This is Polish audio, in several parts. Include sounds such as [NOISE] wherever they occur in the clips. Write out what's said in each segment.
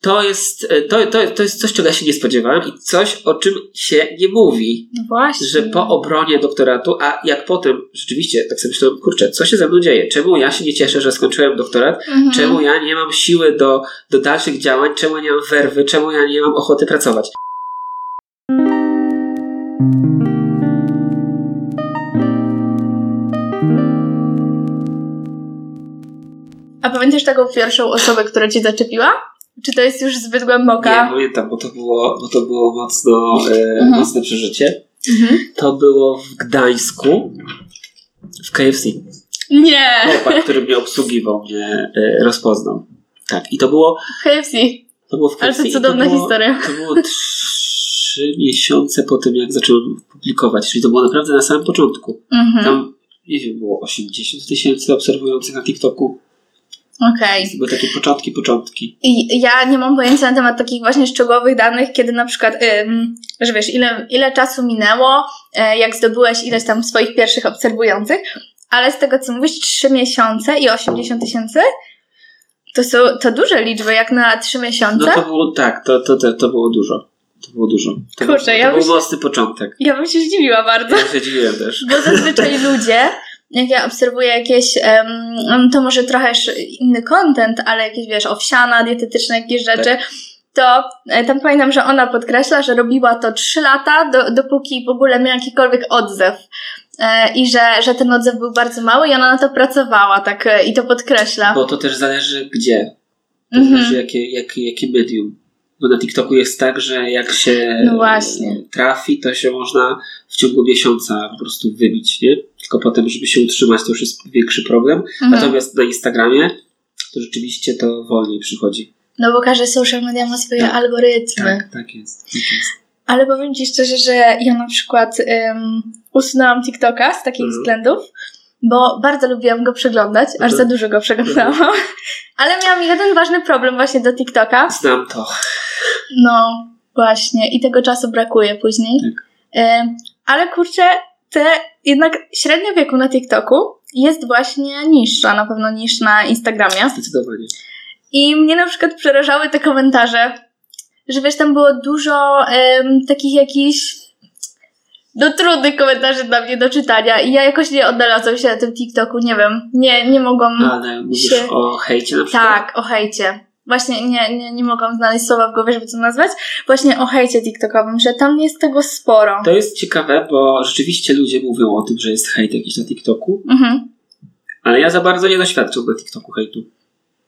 to jest, e, to, to, to jest coś, czego ja się nie spodziewałem i coś, o czym się nie mówi. No właśnie. Że po obronie doktoratu, a jak potem rzeczywiście tak sobie myślałem, kurczę, co się ze mną dzieje? Czemu ja się nie cieszę, że skończyłem doktorat? Mhm. Czemu ja nie mam siły do, do dalszych działań? Czemu ja nie mam werwy? Czemu ja nie mam ochoty pracować? A pamiętasz taką pierwszą osobę, która cię zaczepiła? Czy to jest już zbyt głęboka? Nie pamiętam, bo to było, bo to było mocno, e, Mhm. mocne przeżycie. Mhm. To było w Gdańsku, w KFC. Nie! Chłopak, który mnie obsługiwał, mnie e, rozpoznał. Tak, i to było, KFC. to było w Ale KFC. to i cudowna było, historia. To było trzy [LAUGHS] miesiące po tym, jak zacząłem publikować, czyli to było naprawdę na samym początku. Mhm. Tam, nie wiem, było 80 tysięcy obserwujących na TikToku. Okej. To były takie początki, początki. I ja nie mam pojęcia na temat takich właśnie szczegółowych danych, kiedy na przykład, ym, że wiesz, ile, ile czasu minęło, e, jak zdobyłeś ileś tam swoich pierwszych obserwujących, ale z tego co mówisz, 3 miesiące i 80 tysięcy, to są to duże liczby, jak na 3 miesiące. No to było tak, to, to, to, to było dużo. To było dużo. To, Kurczę, był, to ja był myślę- mocny początek. Ja bym się zdziwiła bardzo. Ja się dziwiłem też. Bo zazwyczaj ludzie, jak ja obserwuję jakieś, em, to może trochę inny content, ale jakieś, wiesz, owsiana, dietetyczne jakieś rzeczy, to e, tam pamiętam, że ona podkreśla, że robiła to 3 lata, do, dopóki w ogóle miała jakikolwiek odzew. E, I że, że ten odzew był bardzo mały i ona na to pracowała, tak, e, i to podkreśla. Bo to też zależy gdzie. To Mhm. zależy jakie, jakie, jakie medium. Bo na TikToku jest tak, że jak się No trafi, to się można w ciągu miesiąca po prostu wybić, nie? Tylko potem, żeby się utrzymać, to już jest większy problem. Mhm. Natomiast na Instagramie to rzeczywiście to wolniej przychodzi. No bo każdy social media ma swoje Tak. algorytmy. Tak, tak jest. Tak jest. Ale powiem Ci szczerze, że ja na przykład um, usunęłam TikToka z takich Mhm. względów, bo bardzo lubiłam go przeglądać, aż Mhm. za dużo go przeglądałam. [LAUGHS] Ale miałam jeden ważny problem właśnie do TikToka. Znam to. No, właśnie. I tego czasu brakuje później. Tak. Ale kurczę, te jednak średnia wieku na TikToku jest właśnie niższa, na pewno niż na Instagramie. Zdecydowanie. I mnie na przykład przerażały te komentarze, że wiesz, tam było dużo em, takich jakichś no trudnych komentarzy dla mnie do czytania i ja jakoś nie odnalazłam się na tym TikToku, nie wiem, nie, nie mogłam, Ale mówisz się- o hejcie na przykład? tak, o hejcie. Właśnie nie, nie, nie mogłam znaleźć słowa w głowie, żeby to nazwać. Właśnie o hejcie TikTokowym, że tam jest tego sporo. To jest ciekawe, bo rzeczywiście ludzie mówią o tym, że jest hejt jakiś na TikToku, Mhm, ale ja za bardzo nie doświadczam na TikToku hejtu.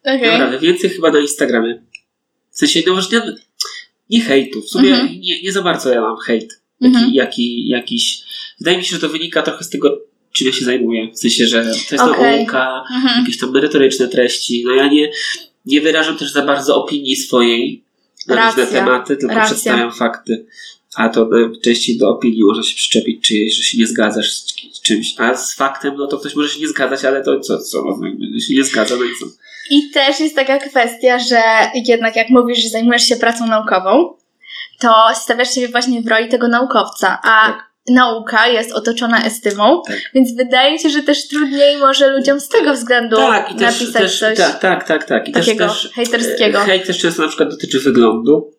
okej. Naprawdę, więcej chyba na Instagramie. W sensie, no może nie, hejtu, w sumie Mhm. nie, nie za bardzo ja mam hejt. Jaki, Mhm. jaki, jakiś... Wydaje mi się, że to wynika trochę z tego, czym ja się zajmuję. W sensie, że to jest Okej. nauka, Mhm. jakieś tam merytoryczne treści. No ja nie, nie wyrażam też za bardzo opinii swojej na różne tematy, tylko Racja. przedstawiam fakty. A to najczęściej do opinii można się przyczepić czyjejś, że się nie zgadzasz z czymś. A z faktem, no to ktoś może się nie zgadzać, ale to co, co, no, się nie zgadza, no i co. I też jest taka kwestia, że jednak jak mówisz, że zajmujesz się pracą naukową, to stawiasz się właśnie w roli tego naukowca, a Tak. Nauka jest otoczona estymą, Tak. więc wydaje się, że też trudniej może ludziom z tego względu Tak, i też, napisać też coś tak, tak, tak, tak. I takiego też, też hejterskiego. Hejt też często na przykład dotyczy wyglądu.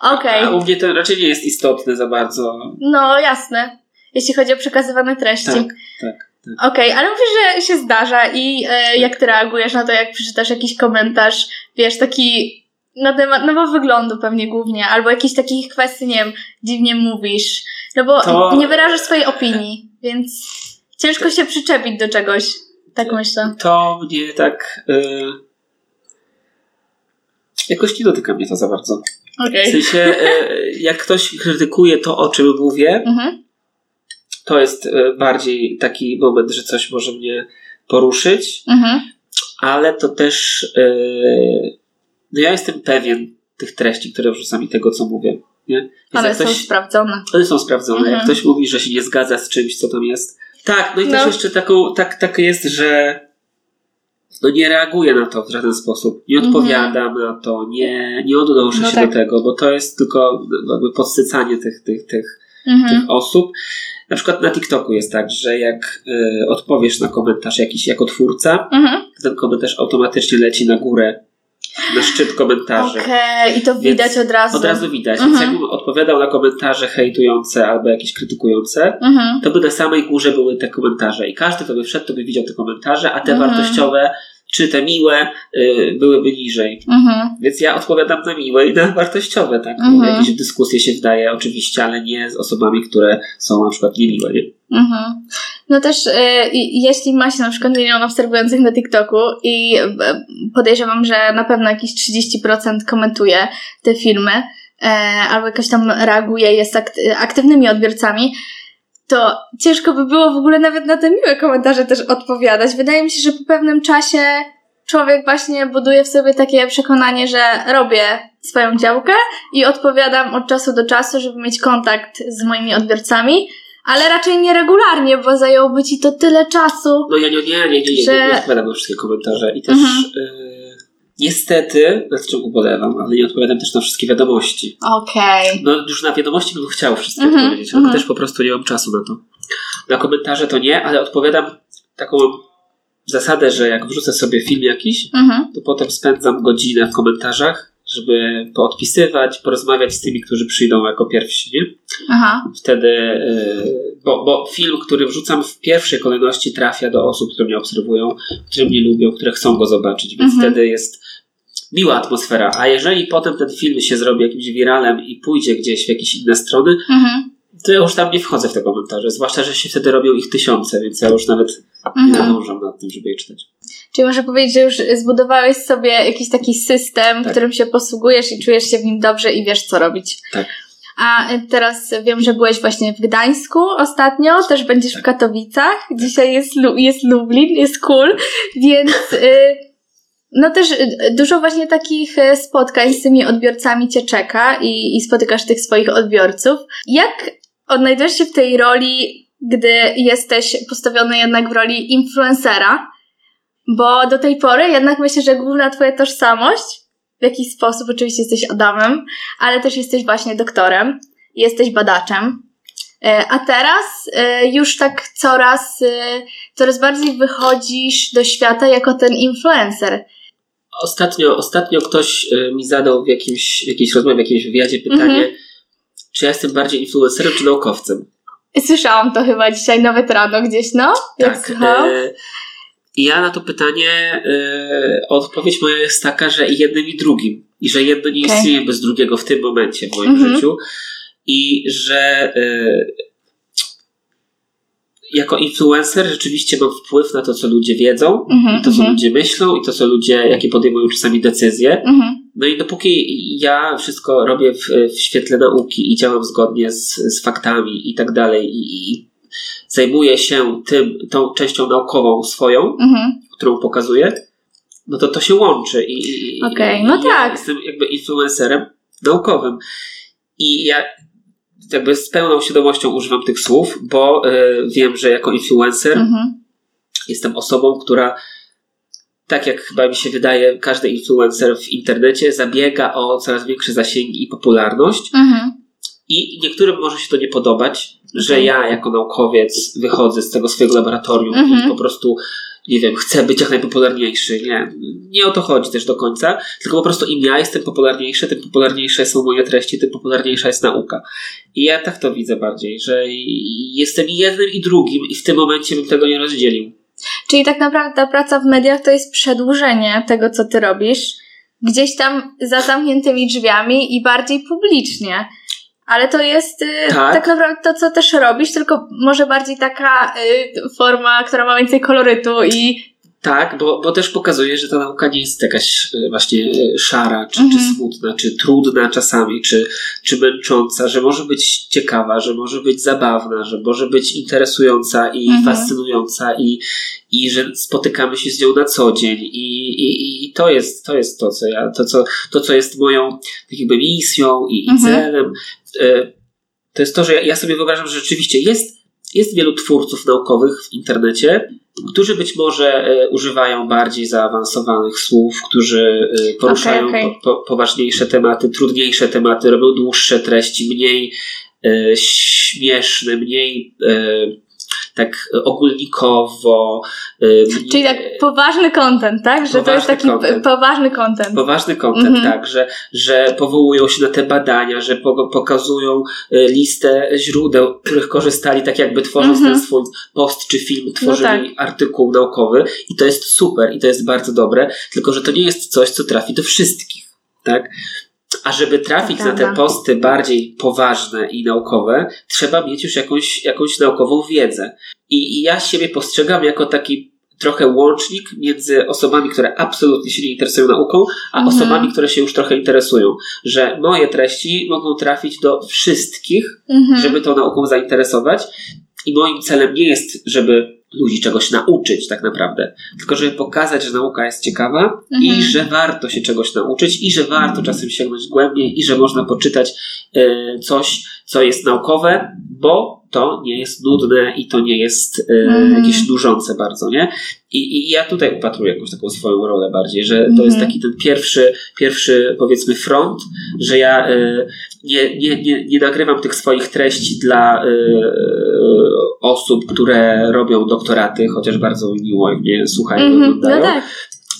Okej, A u mnie to raczej nie jest istotne za bardzo. no jasne. Jeśli chodzi o przekazywane treści. Tak, tak. tak. Okej, ale mówisz, że się zdarza i e, jak ty reagujesz na to, jak przeczytasz jakiś komentarz, wiesz, taki na temat nowego wyglądu pewnie głównie, albo jakichś takich kwestii, nie wiem, dziwnie mówisz, no bo To- nie wyrażasz swojej opinii, więc ciężko się przyczepić do czegoś, tak myślę. To mnie tak. E, jakoś nie dotyka mnie to za bardzo. W Okej. sensie, e, jak ktoś krytykuje to, o czym mówię, Mhm. to jest e, bardziej taki moment, że coś może mnie poruszyć, Mhm. ale to też. E, no ja jestem pewien tych treści, które wrzucam i tego, co mówię. Nie? Ale są ktoś, sprawdzone. one są sprawdzone. Mhm. Jak ktoś mówi, że się nie zgadza z czymś, co tam jest. Tak, no i No. też jeszcze taką, tak, tak jest, że no nie reaguję na to w żaden sposób. Nie Mhm. odpowiadam na to, nie, nie odnoszę No się tak. do tego, bo to jest tylko jakby podsycanie tych, tych, tych, Mhm. tych osób. Na przykład na TikToku jest tak, że jak y, odpowiesz na komentarz jakiś jako twórca, Mhm. ten komentarz automatycznie leci na górę na szczyt komentarzy. Okej, okay, i to widać od razu. Od razu widać. Mhm. Więc jakbym odpowiadał na komentarze hejtujące albo jakieś krytykujące, mhm. to by na samej górze były te komentarze. I każdy, kto by wszedł, to by widział te komentarze, a te mhm. wartościowe czy te miłe y, byłyby niżej. Mhm. Więc ja odpowiadam na miłe i na wartościowe, tak? Mhm. Jakieś dyskusje się wdaje oczywiście, ale nie z osobami, które są na przykład niemiłe, nie? Mhm. No też y, jeśli ma się na przykład milion obserwujących na TikToku i y, podejrzewam, że na pewno jakieś 30% komentuje te filmy, y, albo jakoś tam reaguje, jest aktywnymi odbiorcami, to ciężko by było w ogóle nawet na te miłe komentarze też odpowiadać. Wydaje mi się, że po pewnym czasie człowiek właśnie buduje w sobie takie przekonanie, że robię swoją działkę i odpowiadam od czasu do czasu, żeby mieć kontakt z moimi odbiorcami, ale raczej nieregularnie, bo zajęłoby ci to tyle czasu. No ja nie, nie, nie, nie, nie, że... nie odpowiadam na wszystkie komentarze i też mhm. y Niestety, nad czym ubolewam, ale nie odpowiadam też na wszystkie wiadomości. Okej. Okay. No już na wiadomości bym chciał wszystkie -hmm, odpowiedzieć, ale -hmm. też po prostu nie mam czasu na to. Na komentarze to nie, ale odpowiadam taką zasadę, że jak wrzucę sobie film jakiś, -hmm. to potem spędzam godzinę w komentarzach, żeby poodpisywać, porozmawiać z tymi, którzy przyjdą jako pierwsi, nie? Aha. Wtedy, y, bo, bo film, który wrzucam w pierwszej kolejności trafia do osób, które mnie obserwują, które mnie lubią, które chcą go zobaczyć, więc mhm. wtedy jest miła atmosfera. A jeżeli potem ten film się zrobi jakimś wiralem i pójdzie gdzieś w jakieś inne strony, mhm. to ja już tam nie wchodzę w te komentarze. Zwłaszcza, że się wtedy robią ich tysiące, więc ja już nawet mhm. nie nadążam nad tym, żeby je czytać. Czyli można powiedzieć, że już zbudowałeś sobie jakiś taki system, tak. którym się posługujesz i czujesz się w nim dobrze i wiesz, co robić. Tak. A teraz wiem, że byłeś właśnie w Gdańsku ostatnio, też będziesz tak. w Katowicach. Dzisiaj jest, jest Lublin, jest cool, więc... Y no też y, dużo właśnie takich y, spotkań z tymi odbiorcami cię czeka i, i spotykasz tych swoich odbiorców. Jak odnajdujesz się w tej roli, gdy jesteś postawiony jednak w roli influencera? Bo do tej pory jednak myślę, że główna twoja tożsamość, w jakiś sposób oczywiście jesteś Adamem, ale też jesteś właśnie doktorem, jesteś badaczem. E, a teraz e, już tak coraz, e, coraz bardziej wychodzisz do świata jako ten influencer. Ostatnio, ostatnio ktoś mi zadał w, jakimś, w jakiejś rozmowie, w jakimś wywiadzie pytanie, mm -hmm. czy ja jestem bardziej influencerem czy naukowcem? Słyszałam to chyba dzisiaj nawet rano gdzieś, no? Jak tak. E, ja na to pytanie e, odpowiedź moja jest taka, że i jednym i drugim. I że jedno nie okay. istnieje bez drugiego w tym momencie w moim mm -hmm. życiu. I że e, jako influencer rzeczywiście mam wpływ na to, co ludzie wiedzą, mm-hmm, i to, co mm-hmm. ludzie myślą, i to, co ludzie, jakie podejmują czasami decyzje. Mm-hmm. No i dopóki ja wszystko robię w, w świetle nauki i działam zgodnie z, z faktami i tak dalej, i, i zajmuję się tym, tą częścią naukową swoją, którą pokazuję, no to to się łączy. I, okay, no ja tak. Jestem jakby influencerem naukowym. I ja jakby z pełną świadomością używam tych słów, bo y, wiem, że jako influencer mhm. jestem osobą, która tak jak chyba mi się wydaje, każdy influencer w internecie zabiega o coraz większe zasięgi i popularność. Mhm. I niektórym może się to nie podobać, że okay. ja jako naukowiec wychodzę z tego swojego laboratorium mhm. i po prostu nie wiem, chcę być jak najpopularniejszy. Nie, nie o to chodzi też do końca, tylko po prostu im ja jestem popularniejszy, tym popularniejsze są moje treści, tym popularniejsza jest nauka. I ja tak to widzę bardziej, że jestem jednym i drugim i w tym momencie bym tego nie rozdzielił. Czyli tak naprawdę ta praca w mediach to jest przedłużenie tego, co ty robisz, gdzieś tam za zamkniętymi drzwiami i bardziej publicznie. Ale to jest y, tak. tak. naprawdę to, co też robisz, tylko może bardziej taka y, forma, która ma więcej kolorytu i. Tak, bo, bo też pokazuje, że ta nauka nie jest jakaś y, właśnie szara, czy, mhm. czy smutna, czy trudna czasami, czy, czy męcząca, że może być ciekawa, że może być zabawna, że może być interesująca i mhm. fascynująca i, i że spotykamy się z nią na co dzień i, i, i to jest to, jest to co ja, to co, to, co jest moją tak jakby misją i, i mhm. celem, E, to jest to, że ja sobie wyobrażam, że rzeczywiście jest, jest wielu twórców naukowych w internecie, którzy być może e, używają bardziej zaawansowanych słów, którzy e, poruszają okay, okay. Po, po, poważniejsze tematy, trudniejsze tematy, robią dłuższe treści, mniej e, śmieszne, mniej e, tak ogólnikowo. [LAUGHS] Czyli tak poważny content, tak? Że to jest taki content. poważny content. Poważny content, mhm. tak, że, że powołują się na te badania, że pokazują listę źródeł, [CLEARS THROAT] których korzystali, tak jakby tworząc mhm. ten swój post czy film, tworzyli no tak. artykuł naukowy i to jest super i to jest bardzo dobre, tylko że to nie jest coś, co trafi do wszystkich, tak? A żeby trafić na te posty bardziej poważne i naukowe, trzeba mieć już jakąś, jakąś naukową wiedzę. I, I ja siebie postrzegam jako taki trochę łącznik między osobami, które absolutnie się nie interesują nauką, a mhm. osobami, które się już trochę interesują. Że moje treści mogą trafić do wszystkich, mhm. żeby tą nauką zainteresować. I moim celem nie jest, żeby ludzi czegoś nauczyć tak naprawdę, tylko żeby pokazać, że nauka jest ciekawa mhm. i że warto się czegoś nauczyć i że warto czasem sięgnąć głębiej i że można poczytać y, coś, co jest naukowe, bo to nie jest nudne i to nie jest y, mhm. jakieś nużące bardzo, nie? I, I ja tutaj upatruję jakąś taką swoją rolę bardziej, że to jest mhm. taki ten pierwszy, pierwszy powiedzmy front, że ja y, nie, nie, nie, nie nagrywam tych swoich treści dla osób, które robią doktoraty, chociaż bardzo miło mnie słuchają mm-hmm, oglądają. No tak.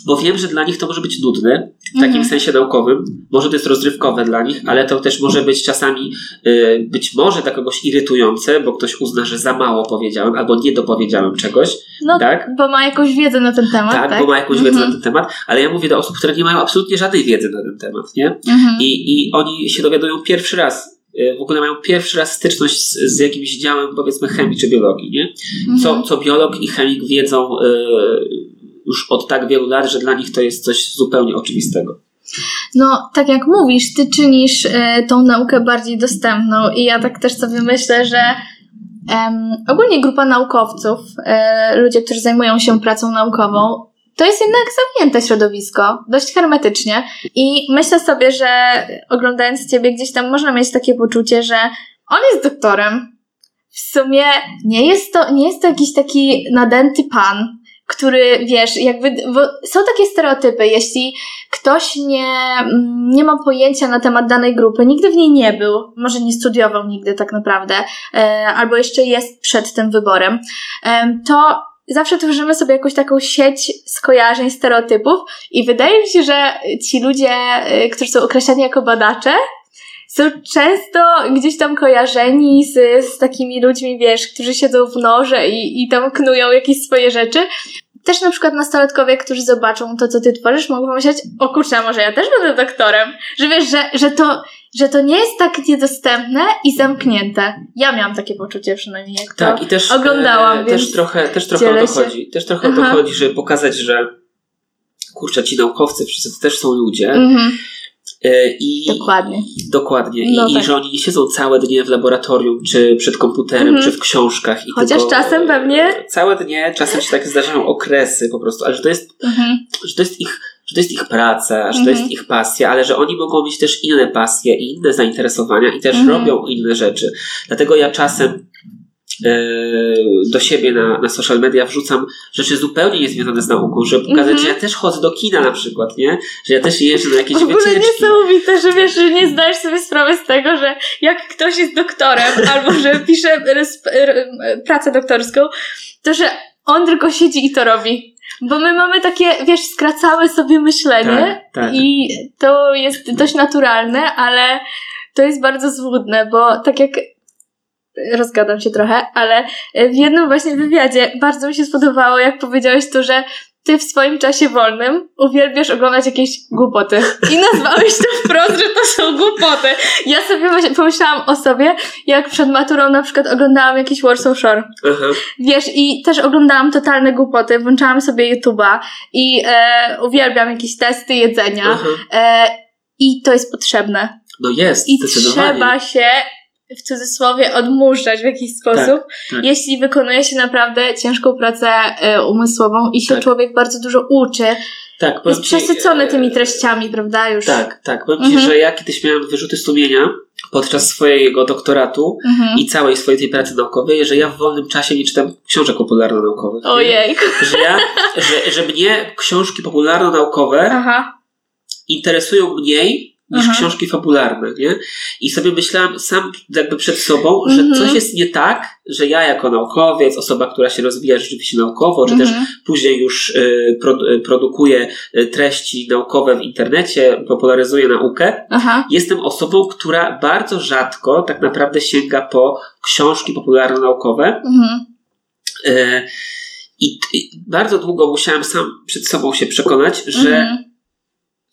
Bo wiem, że dla nich to może być nudne, w takim mm-hmm. sensie naukowym. Może to jest rozrywkowe dla nich, ale to też może być czasami, y, być może dla kogoś irytujące, bo ktoś uzna, że za mało powiedziałem albo nie dopowiedziałem czegoś. No, tak? bo ma jakąś wiedzę na ten temat. Tak, tak? bo ma jakąś mm-hmm. wiedzę na mhm. ten temat, ale ja mówię do osób, które nie mają absolutnie żadnej wiedzy na ten temat, nie? Mhm. I, I oni się dowiadują pierwszy raz E, w ogóle mają pierwszy raz styczność z, z jakimś działem, powiedzmy, chemii czy biologii, nie? Co, mhm. co biolog i chemik wiedzą y, już od tak wielu lat, że dla nich to jest coś zupełnie oczywistego. No, tak jak mówisz, ty czynisz y, tą naukę bardziej dostępną i ja tak też sobie myślę, że ogólnie grupa naukowców, y, ludzie, którzy zajmują się pracą naukową, to jest jednak zamknięte środowisko, dość hermetycznie. I myślę sobie, że oglądając Ciebie gdzieś tam można mieć takie poczucie, że on jest doktorem. W sumie nie jest to, nie jest to jakiś taki nadęty pan, który, wiesz, jakby, są takie stereotypy, jeśli ktoś nie, nie ma pojęcia na temat danej grupy, nigdy w niej nie był, może nie studiował nigdy tak naprawdę, e, albo jeszcze jest przed tym wyborem, e, to zawsze tworzymy sobie jakąś taką sieć skojarzeń, stereotypów i wydaje mi się, że ci ludzie, y, którzy są określani jako badacze, są często gdzieś tam kojarzeni z, z takimi ludźmi, wiesz, którzy siedzą w norze i, i tam knują jakieś swoje rzeczy. Też na przykład nastolatkowie, którzy zobaczą to, co ty tworzysz, mogą pomyśleć, o kurczę, może ja też będę doktorem. Że wiesz, że, że to że to nie jest tak niedostępne i zamknięte. Ja miałam takie poczucie przynajmniej, jak tak, to i też, oglądałam. E, też trochę, też trochę o to chodzi. Też trochę Aha. o to chodzi, żeby pokazać, że kurczę, ci naukowcy wszyscy też są ludzie. Mhm. E, I, dokładnie. Dokładnie. No I, tak. I że oni nie siedzą całe dnie w laboratorium, czy przed komputerem, mhm. czy w książkach. I Chociaż tylko, czasem pewnie. Całe dnie, czasem się tak zdarzają okresy po prostu, ale że to jest, mhm. że to jest ich że to jest ich praca, że to jest mhm. ich pasja, ale że oni mogą mieć też inne pasje i inne zainteresowania i też mhm. robią inne rzeczy. Dlatego ja czasem do siebie na, na social media wrzucam rzeczy zupełnie niezwiązane z nauką, żeby pokazać, mm -hmm. że ja też chodzę do kina na przykład, nie? Że ja też jeżdżę na jakieś wycieczki. W ogóle wycieczki. niesamowite, że wiesz, że nie zdajesz sobie sprawy z tego, że jak ktoś jest doktorem [LAUGHS] albo że pisze pracę doktorską, to że on tylko siedzi i to robi. Bo my mamy takie, wiesz, skracałe sobie myślenie tak, tak. i to jest dość naturalne, ale to jest bardzo złudne, bo tak jak rozgadam się trochę, ale w jednym właśnie wywiadzie bardzo mi się spodobało, jak powiedziałeś to, że ty w swoim czasie wolnym uwielbiasz oglądać jakieś głupoty. I nazwałeś to wprost, że to są głupoty. Ja sobie pomyślałam o sobie, jak przed maturą na przykład oglądałam jakiś Warsaw Shore. Uh-huh. Wiesz, i też oglądałam totalne głupoty, włączałam sobie YouTube'a i e, uwielbiam jakieś testy jedzenia. E, I to jest potrzebne. No jest, I trzeba się w cudzysłowie odmurzać w jakiś sposób, tak, tak. jeśli wykonuje się naprawdę ciężką pracę y, umysłową i się tak. człowiek bardzo dużo uczy. Tak, jest przesycony tymi treściami, prawda? Już. Tak, tak. Powiem mhm. Ci, że ja kiedyś miałem wyrzuty sumienia podczas swojego doktoratu mhm. i całej swojej tej pracy naukowej, że ja w wolnym czasie nie czytam książek popularno-naukowych. Ojej. Że, ja, że, że mnie książki popularno-naukowe Aha. interesują mniej niż Aha. książki fabularne, nie? I sobie myślałam sam jakby przed sobą, że mhm. coś jest nie tak, że ja jako naukowiec, osoba, która się rozwija rzeczywiście naukowo, czy też mhm. później już y, y, produkuje y, treści naukowe w internecie, popularyzuje naukę, Aha. jestem osobą, która bardzo rzadko tak naprawdę sięga po książki popularno-naukowe. Mhm. I, I, bardzo długo musiałam sam przed sobą się przekonać, że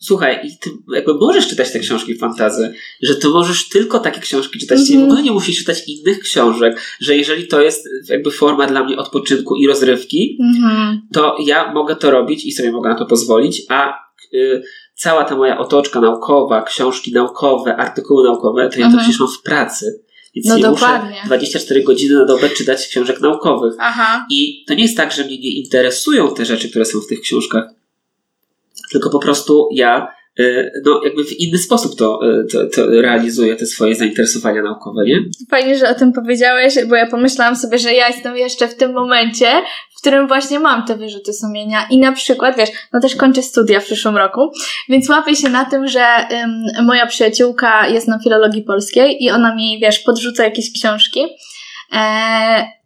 mhm Słuchaj, ty jakby możesz czytać te książki fantazy, że to możesz tylko takie książki czytać, mm -hmm. w ogóle nie musisz czytać innych książek, że jeżeli to jest jakby forma dla mnie odpoczynku i rozrywki, mm -hmm. to ja mogę to robić i sobie mogę na to pozwolić, a y, cała ta moja otoczka naukowa, książki naukowe, artykuły naukowe, to ja mm -hmm. to mhm. przecież mam w pracy. Więc no nie dokładnie. muszę 24 godziny na dobę czytać książek naukowych. Aha. I to nie jest tak, że mnie nie interesują te rzeczy, które są w tych książkach tylko po prostu ja y, no, jakby w inny sposób to, y, to, to realizuję te swoje zainteresowania naukowe, nie? Fajnie, że o tym powiedziałeś, bo ja pomyślałam sobie, że ja jestem jeszcze w tym momencie, w którym właśnie mam te wyrzuty sumienia i na przykład, wiesz, no też kończę studia w przyszłym roku, więc łapię się na tym, że um, moja przyjaciółka jest na filologii polskiej i ona mi, wiesz, podrzuca jakieś książki, e,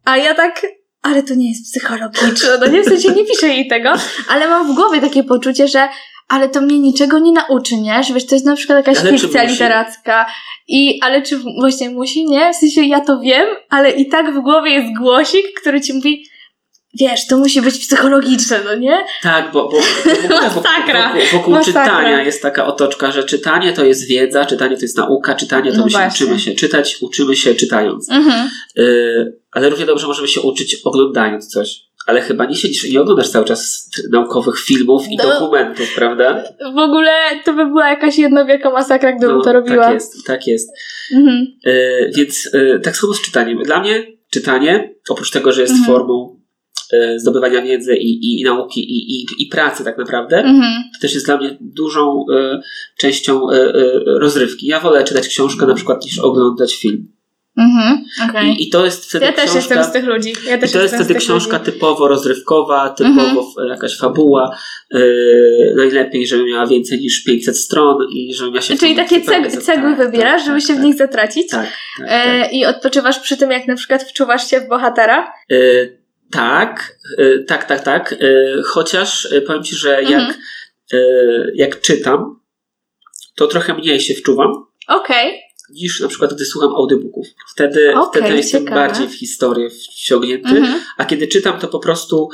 a ja tak ale to nie jest psychologiczne, no nie, w sensie nie piszę jej tego, ale mam w głowie takie poczucie, że ale to mnie niczego nie nauczy, nie? Że wiesz, to jest na przykład jakaś ale fikcja literacka i, ale czy właśnie musi, nie? W sensie ja to wiem, ale i tak w głowie jest głosik, który ci mówi, wiesz, to musi być psychologiczne, no nie? Tak, bo, bo, bo w ogóle wokół, wokół, wokół czytania jest taka otoczka, że czytanie to jest wiedza, czytanie to jest nauka, czytanie to no my się uczymy się czytać, uczymy się czytając. Mhm. Y, ale równie dobrze możemy się uczyć oglądając coś. Ale chyba nie siedzisz i nie oglądasz cały czas naukowych filmów i no, dokumentów, prawda? W ogóle to by była jakaś jedna wielka masakra, gdybym no, to robiła. Tak jest, tak jest. Mhm. Y, więc y, tak samo z czytaniem. Dla mnie czytanie, oprócz tego, że jest mhm. formą E, zdobywania wiedzy i, i nauki i, i, i pracy tak naprawdę, mhm. to też jest dla mnie dużą y, częścią y, y, rozrywki. Ja wolę czytać książkę na przykład niż oglądać film. Mhm, okay. I, I, to jest wtedy ja książka, też jestem z tych ludzi. Ja też I to jest wtedy książka ludzi. typowo rozrywkowa, typowo mhm. jakaś fabuła. Yy, najlepiej, żeby miała więcej niż 500 stron i żeby miała się. Czyli takie ceg cegły tak, wybierasz, tak, żeby tak, się w tak. nich zatracić. Tak. tak, e, I odpoczywasz przy tym, jak na przykład wczuwasz się w bohatera. Yy, tak, y, tak, tak, tak. Y, chociaż powiem Ci, że mhm. jak, jak czytam, to trochę mniej się wczuwam. Okej. Okay. Niż na przykład, gdy słucham audiobooków. Wtedy, okay, wtedy jestem bardziej w historię wciągnięty, mhm. a kiedy czytam, to po prostu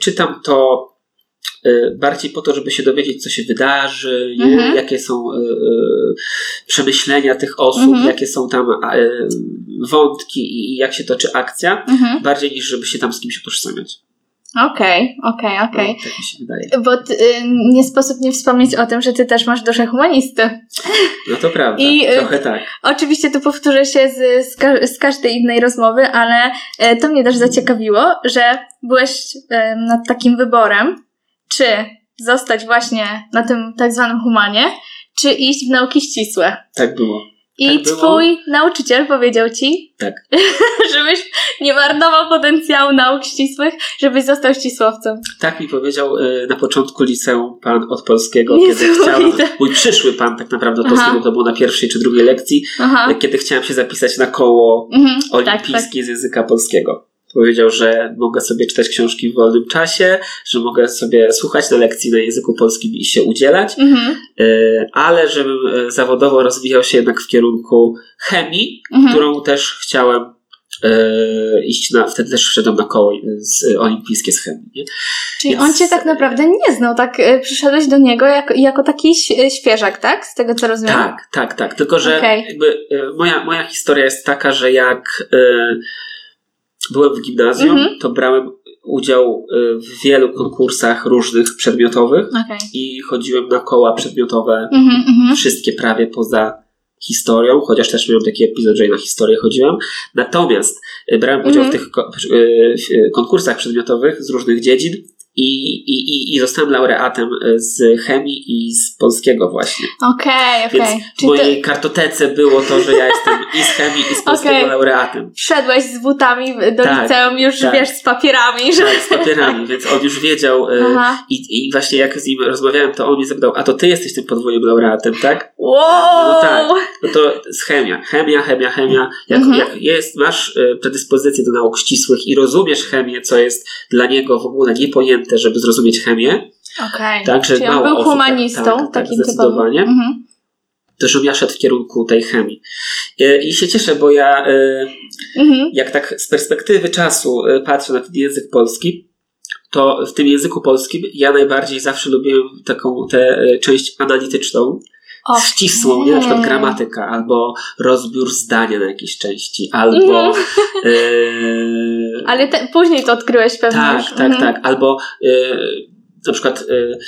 czytam to Y, bardziej po to, żeby się dowiedzieć, co się wydarzy, mhm. jakie są y, y, przemyślenia tych osób, mhm. jakie są tam wątki i jak się toczy akcja, bardziej niż żeby się tam z kimś utożsamiać. Okej, okej, okej. No, tak mi się wydaje. Bo ty, nie sposób nie wspomnieć o tym, że ty też masz duszę humanisty. No to prawda, I, trochę tak. Oczywiście tu powtórzę się z, z, ka z, każdej innej rozmowy, ale to mnie też zaciekawiło, że byłeś nad takim wyborem, czy zostać właśnie na tym tak zwanym humanie, czy iść w nauki ścisłe. Tak było. I tak twój było. nauczyciel powiedział ci, tak. [LAUGHS] żebyś nie marnował potencjału nauk ścisłych, żebyś został ścisłowcem. Tak mi powiedział y, na początku liceum pan od polskiego, kiedy chciałem, mój przyszły pan tak naprawdę od polskiego, to było na pierwszej czy drugiej lekcji, Aha. kiedy chciałem się zapisać na koło mhm, olimpijskie tak, tak. z języka polskiego. Powiedział, że mogę sobie czytać książki w wolnym czasie, że mogę sobie słuchać na lekcji na języku polskim i się udzielać, mhm. E, ale żebym e, zawodowo rozwijał się jednak w kierunku chemii, mhm. którą też chciałem e, iść na, wtedy też wszedłem na koło z, olimpijskie z chemii. Nie? Czyli Więc... on cię tak naprawdę nie znał, tak przyszedłeś do niego jako, jako taki świeżak, tak? Z tego co rozumiem. Tak, tak, tak. Tylko, że okay. jakby moja, moja historia jest taka, że jak byłem w gimnazjum, mhm. to brałem udział y, w wielu konkursach różnych przedmiotowych okay. i chodziłem na koła przedmiotowe, mhm, mhm, wszystkie prawie poza historią, chociaż też miałem taki epizod, że na historię chodziłem. Natomiast y, brałem udział w tych y, konkursach przedmiotowych z różnych dziedzin i, i, i zostałem laureatem e, z chemii i z polskiego właśnie. Okej, okay, okej. Okay. w mojej to... kartotece było to, że ja jestem i z chemii i z polskiego okay. laureatem. Wszedłeś z butami do tak, liceum już, tak. wiesz, z papierami. Że... Tak, z papierami, więc on już wiedział e, i, i właśnie jak z nim rozmawiałem, to on mi zapytał, a to ty jesteś tym podwójnym laureatem, tak? Wow! No tak, no to z chemia. Chemia, chemia, chemia. Jak, mhm. jak jest, masz e, predyspozycję do nauk ścisłych i rozumiesz chemię, co jest dla niego w ogóle niepojęte, żeby zrozumieć chemię. Okej. Okay. Tak, Czyli on był osób, humanistą, tak, tak, takim zdecydowanie. Mhm. To, żebym ja szedł w kierunku tej chemii. E, I się cieszę, bo ja e, mhm. jak tak z perspektywy czasu patrzę na ten język polski, to w tym języku polskim ja najbardziej zawsze lubiłem taką tę część analityczną, Okay. ścisłą, nie? na przykład gramatyka, albo rozbiór zdania na jakieś części, albo. Yy... [LAUGHS] Ale te, później to odkryłeś pewnie. Tak, już. tak, mhm. tak. Albo yy, na przykład. Yy,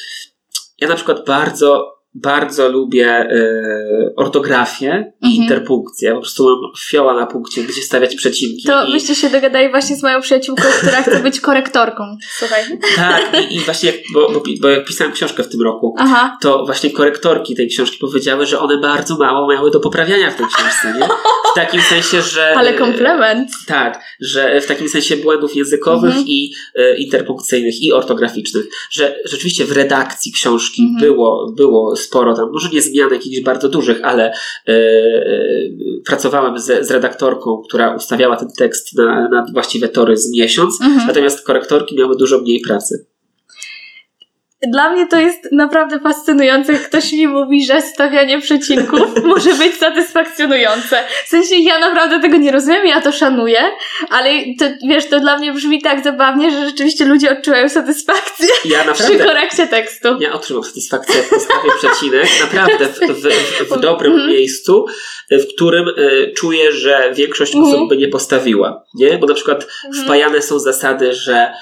ja na przykład bardzo bardzo lubię y, ortografię i mhm. interpunkcję. Po prostu mam fioła na punkcie, gdzie stawiać przecinki. To i... byście się dogadali właśnie z moją przyjaciółką, która chce być korektorką. Słuchaj. Tak, i, i właśnie, jak, bo, bo, bo, jak pisałem książkę w tym roku, Aha. to właśnie korektorki tej książki powiedziały, że one bardzo mało miały do poprawiania w tej książce, nie? W takim sensie, że... [LAUGHS] Ale komplement. Y, tak, że w takim sensie błędów językowych mhm. i y, interpunkcyjnych i ortograficznych, że rzeczywiście w redakcji książki mhm. było, było sporo tam, może nie zmian jakichś bardzo dużych, ale e, e, pracowałem z, z redaktorką, która ustawiała ten tekst na, na właściwe tory z miesiąc, mhm. natomiast korektorki miały dużo mniej pracy. Dla mnie to jest naprawdę fascynujące, jak ktoś mi mówi, że stawianie przecinków [LAUGHS] może być satysfakcjonujące. W sensie ja naprawdę tego nie rozumiem, ja to szanuję, ale to, wiesz, to dla mnie brzmi tak zabawnie, że rzeczywiście ludzie odczuwają satysfakcję ja naprawdę, przy korekcie tekstu. Ja otrzymam satysfakcję, jak postawię przecinek, naprawdę w, w, w, w dobrym mm. miejscu, w którym y, czuję, że większość mm. osób by nie postawiła. Nie? Bo na przykład mm. wpajane są zasady, że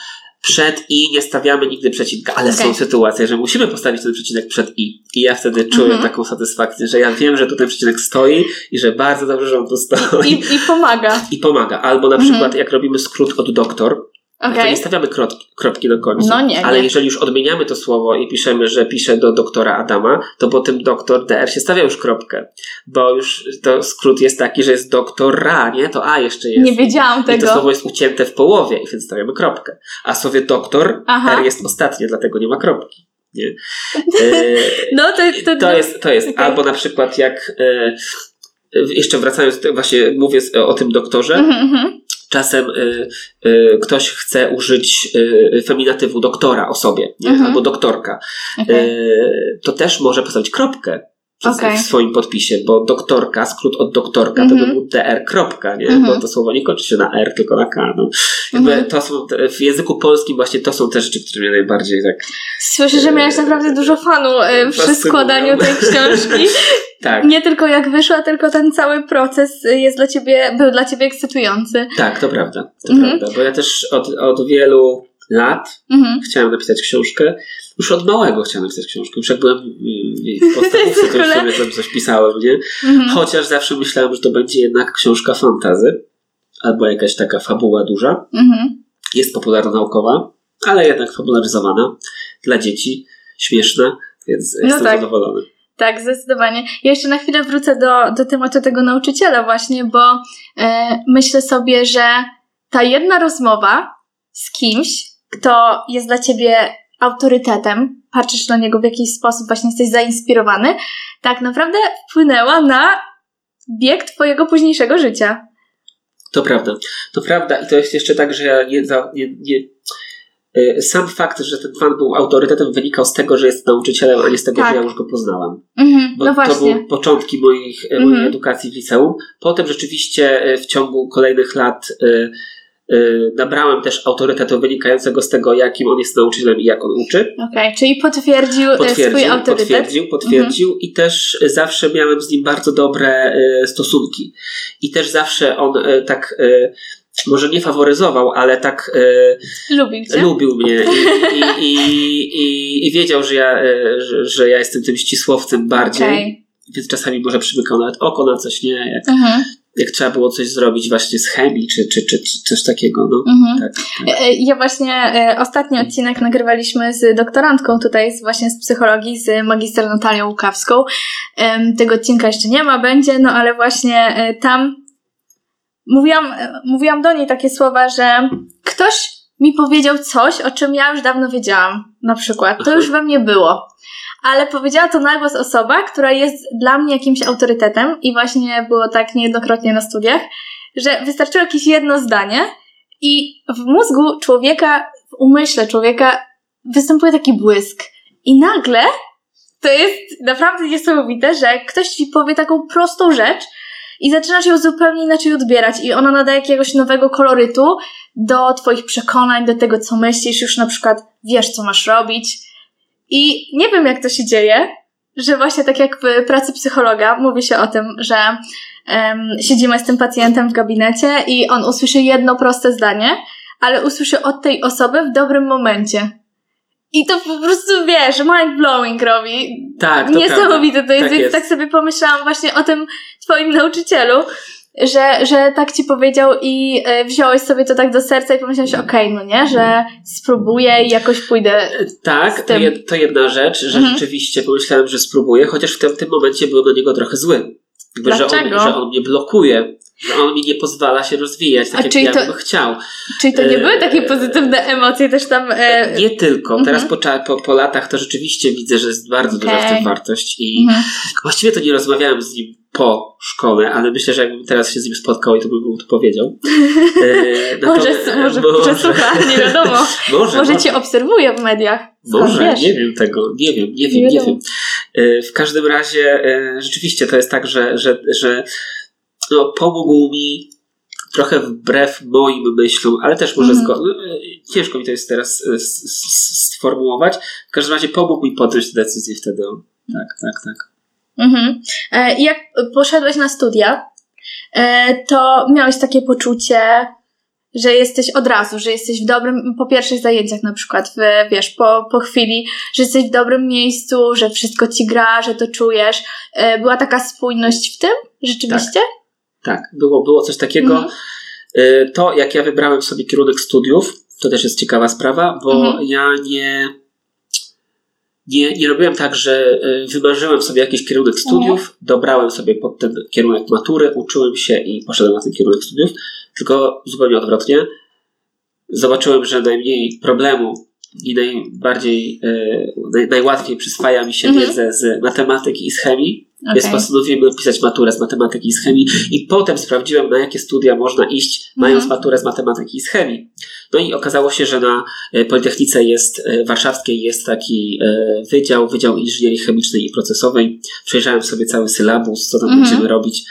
przed i nie stawiamy nigdy przecinka, ale okay. są sytuacje, że musimy postawić ten przecinek przed i. I ja wtedy czuję mm -hmm. taką satysfakcję, że ja wiem, że tutaj przecinek stoi i że bardzo dobrze, że on tu stoi. I, i pomaga. I pomaga. Albo na mm -hmm. przykład jak robimy skrót od doktor, Okay. To nie stawiamy kropki, kropki do końca. No nie, ale nie. jeżeli już odmieniamy to słowo i piszemy, że pisze do doktora Adama, to po tym doktor DR się stawia już kropkę. Bo już to skrót jest taki, że jest doktora, nie? To A jeszcze jest. Nie wiedziałam I tego. I to słowo jest ucięte w połowie i więc stawiamy kropkę. A słowie doktor Aha. R jest ostatnie, dlatego nie ma kropki. Nie? E, [LAUGHS] no to, to, to, jest, to jest. Okay. Albo na przykład jak e, jeszcze wracając, właśnie mówię o tym doktorze, mm -hmm czasem y, y, ktoś chce użyć y, feminatywu doktora o sobie, nie? Mhm. albo doktorka, okay. To też może postawić kropkę okay. w swoim podpisie, bo doktorka, skrót od doktorka, mm -hmm. to mhm. był dr, kropka, nie? Mm -hmm. bo to słowo nie kończy się na r, tylko na k. No. Jakby mm -hmm. to są, w języku polskim właśnie to są te rzeczy, które mnie najbardziej tak... Słyszę, że miałeś naprawdę dużo fanu e, przy składaniu tej książki. [LAUGHS] tak. Nie tylko jak wyszła, tylko ten cały proces jest dla ciebie, był dla ciebie ekscytujący. Tak, to prawda. To mhm. prawda, bo ja też od, od wielu lat mhm. chciałem napisać książkę. Już od małego chciałem napisać książkę. Już jak byłem w [LAUGHS] podstawówce, to już sobie tam coś pisałem, nie? Mhm. Chociaż zawsze myślałem, że to będzie jednak książka fantazy albo jakaś taka fabuła duża. Mhm. Jest popularno-naukowa, ale jednak fabularyzowana dla dzieci, śmieszna, więc no jestem tak. zadowolony. Tak, zdecydowanie. Ja jeszcze na chwilę wrócę do, do tematu tego nauczyciela właśnie, bo e, myślę sobie, że ta jedna rozmowa z kimś, kto jest dla ciebie autorytetem, patrzysz na niego w jakiś sposób, właśnie jesteś zainspirowany, tak naprawdę wpłynęła na bieg twojego późniejszego życia. To prawda. To prawda i to jest jeszcze tak, że ja nie, nie, nie y, sam fakt, że ten fan był autorytetem wynikał z tego, że jest nauczycielem, a nie z tego, tak. że ja już go poznałem. Mhm, Bo no to były początki moich, mojej mhm. edukacji w liceum. Potem rzeczywiście y, w ciągu kolejnych lat nabrałem też autorytetu wynikającego z tego, jakim on jest nauczycielem i jak on uczy. Okej, okay, czyli potwierdził, e, potwierdził swój autorytet. Potwierdził, potwierdził mhm. i też zawsze miałem z nim bardzo dobre y, stosunki. I też zawsze on y, tak może nie faworyzował, ale tak lubił, cię? lubił mnie [LAUGHS] i, i, i, i, wiedział, że ja, że, że ja jestem tym ścisłowcem bardziej. Okay. Więc czasami może przymykał nawet oko na coś, nie? Jak, mhm jak trzeba było coś zrobić właśnie z chemii, czy, czy, czy, czy coś takiego. No. Mhm. Tak, tak. E, ja właśnie e, ostatni odcinek nagrywaliśmy z doktorantką tutaj, z, właśnie z psychologii, z magister Natalią Łukawską. Tego odcinka jeszcze nie ma, będzie, no ale właśnie e, tam mówiłam, mówiłam do niej takie słowa, że ktoś mi powiedział coś, o czym ja już dawno wiedziałam, na przykład. To już we mnie było ale powiedziała to na głos osoba, która jest dla mnie jakimś autorytetem i właśnie było tak niejednokrotnie na studiach, że wystarczyło jakieś jedno zdanie i w mózgu człowieka, w umyśle człowieka występuje taki błysk. I nagle to jest naprawdę niesamowite, że ktoś ci powie taką prostą rzecz i zaczynasz ją zupełnie inaczej odbierać i ona nadaje jakiegoś nowego kolorytu do twoich przekonań, do tego, co myślisz, już na przykład wiesz, co masz robić, i nie wiem, jak to się dzieje, że właśnie tak jak w pracy psychologa mówi się o tym, że um, siedzimy z tym pacjentem w gabinecie i on usłyszy jedno proste zdanie, ale usłyszy od tej osoby w dobrym momencie. I to po prostu, wiesz, mind blowing robi. Tak, to Niesamowite to jest. Tak, jest. tak sobie pomyślałam właśnie o tym twoim nauczycielu, że, że tak ci powiedział i e, wziąłeś sobie to tak do serca i pomyślałeś, okej, okay, no nie, że spróbuję i jakoś pójdę. E, tak, to, jed, to jedna rzecz, że mhm. rzeczywiście pomyślałem, że spróbuję, chociaż w tym, tym momencie byłem na niego trochę zły. Jakby, Dlaczego? Że on, że on mnie blokuje że on mi nie pozwala się rozwijać tak, A jak ja bym chciał. Czyli to nie były takie e, pozytywne emocje też tam? E... Nie tylko. Teraz mhm. po, po, po latach to rzeczywiście widzę, że jest bardzo okay. duża w tym wartość i mhm. właściwie to nie rozmawiałem z nim po szkole, ale myślę, że jakbym teraz się z nim spotkał i to bym mu to powiedział. [LAUGHS] E, może, może, może słucha, nie wiadomo. [LAUGHS] może, może cię obserwuje w mediach. może, nie wiem tego, nie wiem, nie wiem, nie, nie wiem. E, w każdym razie e, rzeczywiście to jest tak, że, że, że no, pomógł mi trochę wbrew moim myślom, ale też może mm. zgodnie. Ciężko mi to jest teraz sformułować. W każdym razie pomógł mi podjąć decyzję wtedy. Tak, tak, tak. Mhm. E, jak poszedłeś na studia, e, to miałeś takie poczucie, że jesteś od razu, że jesteś w dobrym, po pierwszych zajęciach na przykład, w, wiesz, po, po chwili, że jesteś w dobrym miejscu, że wszystko ci gra, że to czujesz. E, była taka spójność w tym, rzeczywiście? Tak, tak. Było, było coś takiego. Mhm. To, jak ja wybrałem sobie kierunek studiów, to też jest ciekawa sprawa, bo mhm. ja nie nie, nie robiłem tak, że e, wymarzyłem sobie jakiś kierunek studiów, mhm. dobrałem sobie pod ten kierunek matury, uczyłem się i poszedłem na ten kierunek studiów, tylko zupełnie odwrotnie. Zobaczyłem, że najmniej problemu i najbardziej, e, najłatwiej przyswaja mi się mhm. wiedzę z matematyki i z chemii, Okay. Więc postanowiłem pisać maturę z matematyki i z chemii i potem sprawdziłem, na jakie studia można iść, mhm. mając maturę z matematyki i z chemii. No i okazało się, że na e, Politechnice jest, e, warszawskiej jest taki e, wydział, Wydział Inżynierii Chemicznej i Procesowej. Przejrzałem sobie cały sylabus, co tam mhm. będziemy robić.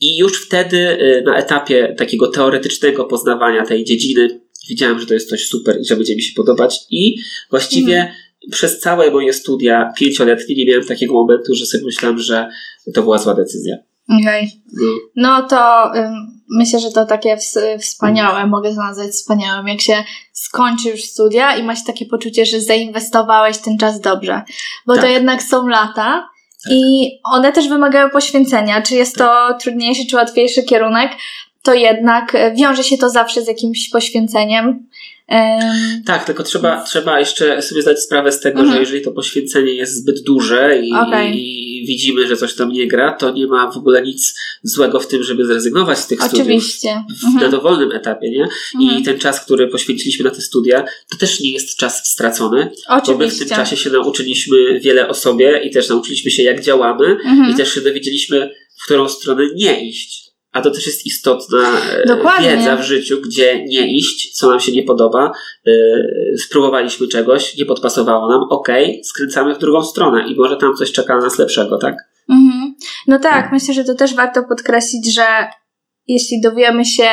I już wtedy na etapie takiego teoretycznego poznawania tej dziedziny widziałem, że to jest coś super i że będzie mi się podobać i właściwie mhm przez całe moje studia pięcioletnie nie miałem takiego momentu, że sobie myślałem, że to była zła decyzja. Okej. Okay. No. no to ym, myślę, że to takie wspaniałe, mogę to nazwać wspaniałym, jak się skończy już studia i masz takie poczucie, że zainwestowałeś ten czas dobrze. Bo tak. to jednak są lata tak. i one też wymagają poświęcenia. Czy jest to trudniejszy, czy łatwiejszy kierunek, to jednak wiąże się to zawsze z jakimś poświęceniem. Um, tak, tylko trzeba, trzeba jeszcze sobie zdać sprawę z tego, -huh. że mhm. jeżeli to poświęcenie jest zbyt duże i, okay. i, widzimy, że coś tam nie gra, to nie ma w ogóle nic złego w tym, żeby zrezygnować z tych Oczywiście. studiów uh -huh. na mhm. dowolnym etapie, nie? -huh. I mhm. ten czas, który poświęciliśmy na te studia, to też nie jest czas stracony, Oczywiście. bo my w tym czasie się nauczyliśmy wiele o sobie i też nauczyliśmy się, jak działamy i też się dowiedzieliśmy, w którą stronę nie iść. A to też jest istotna e, Dokładnie. wiedza w życiu, gdzie nie iść, co nam się nie podoba. Yy, spróbowaliśmy czegoś, nie podpasowało nam, okej, okay, skręcamy w drugą stronę i może tam coś czeka na nas lepszego, tak? Mhm. No tak, myślę, że to też warto podkreślić, że jeśli dowiemy się,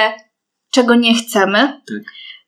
czego nie chcemy, tak.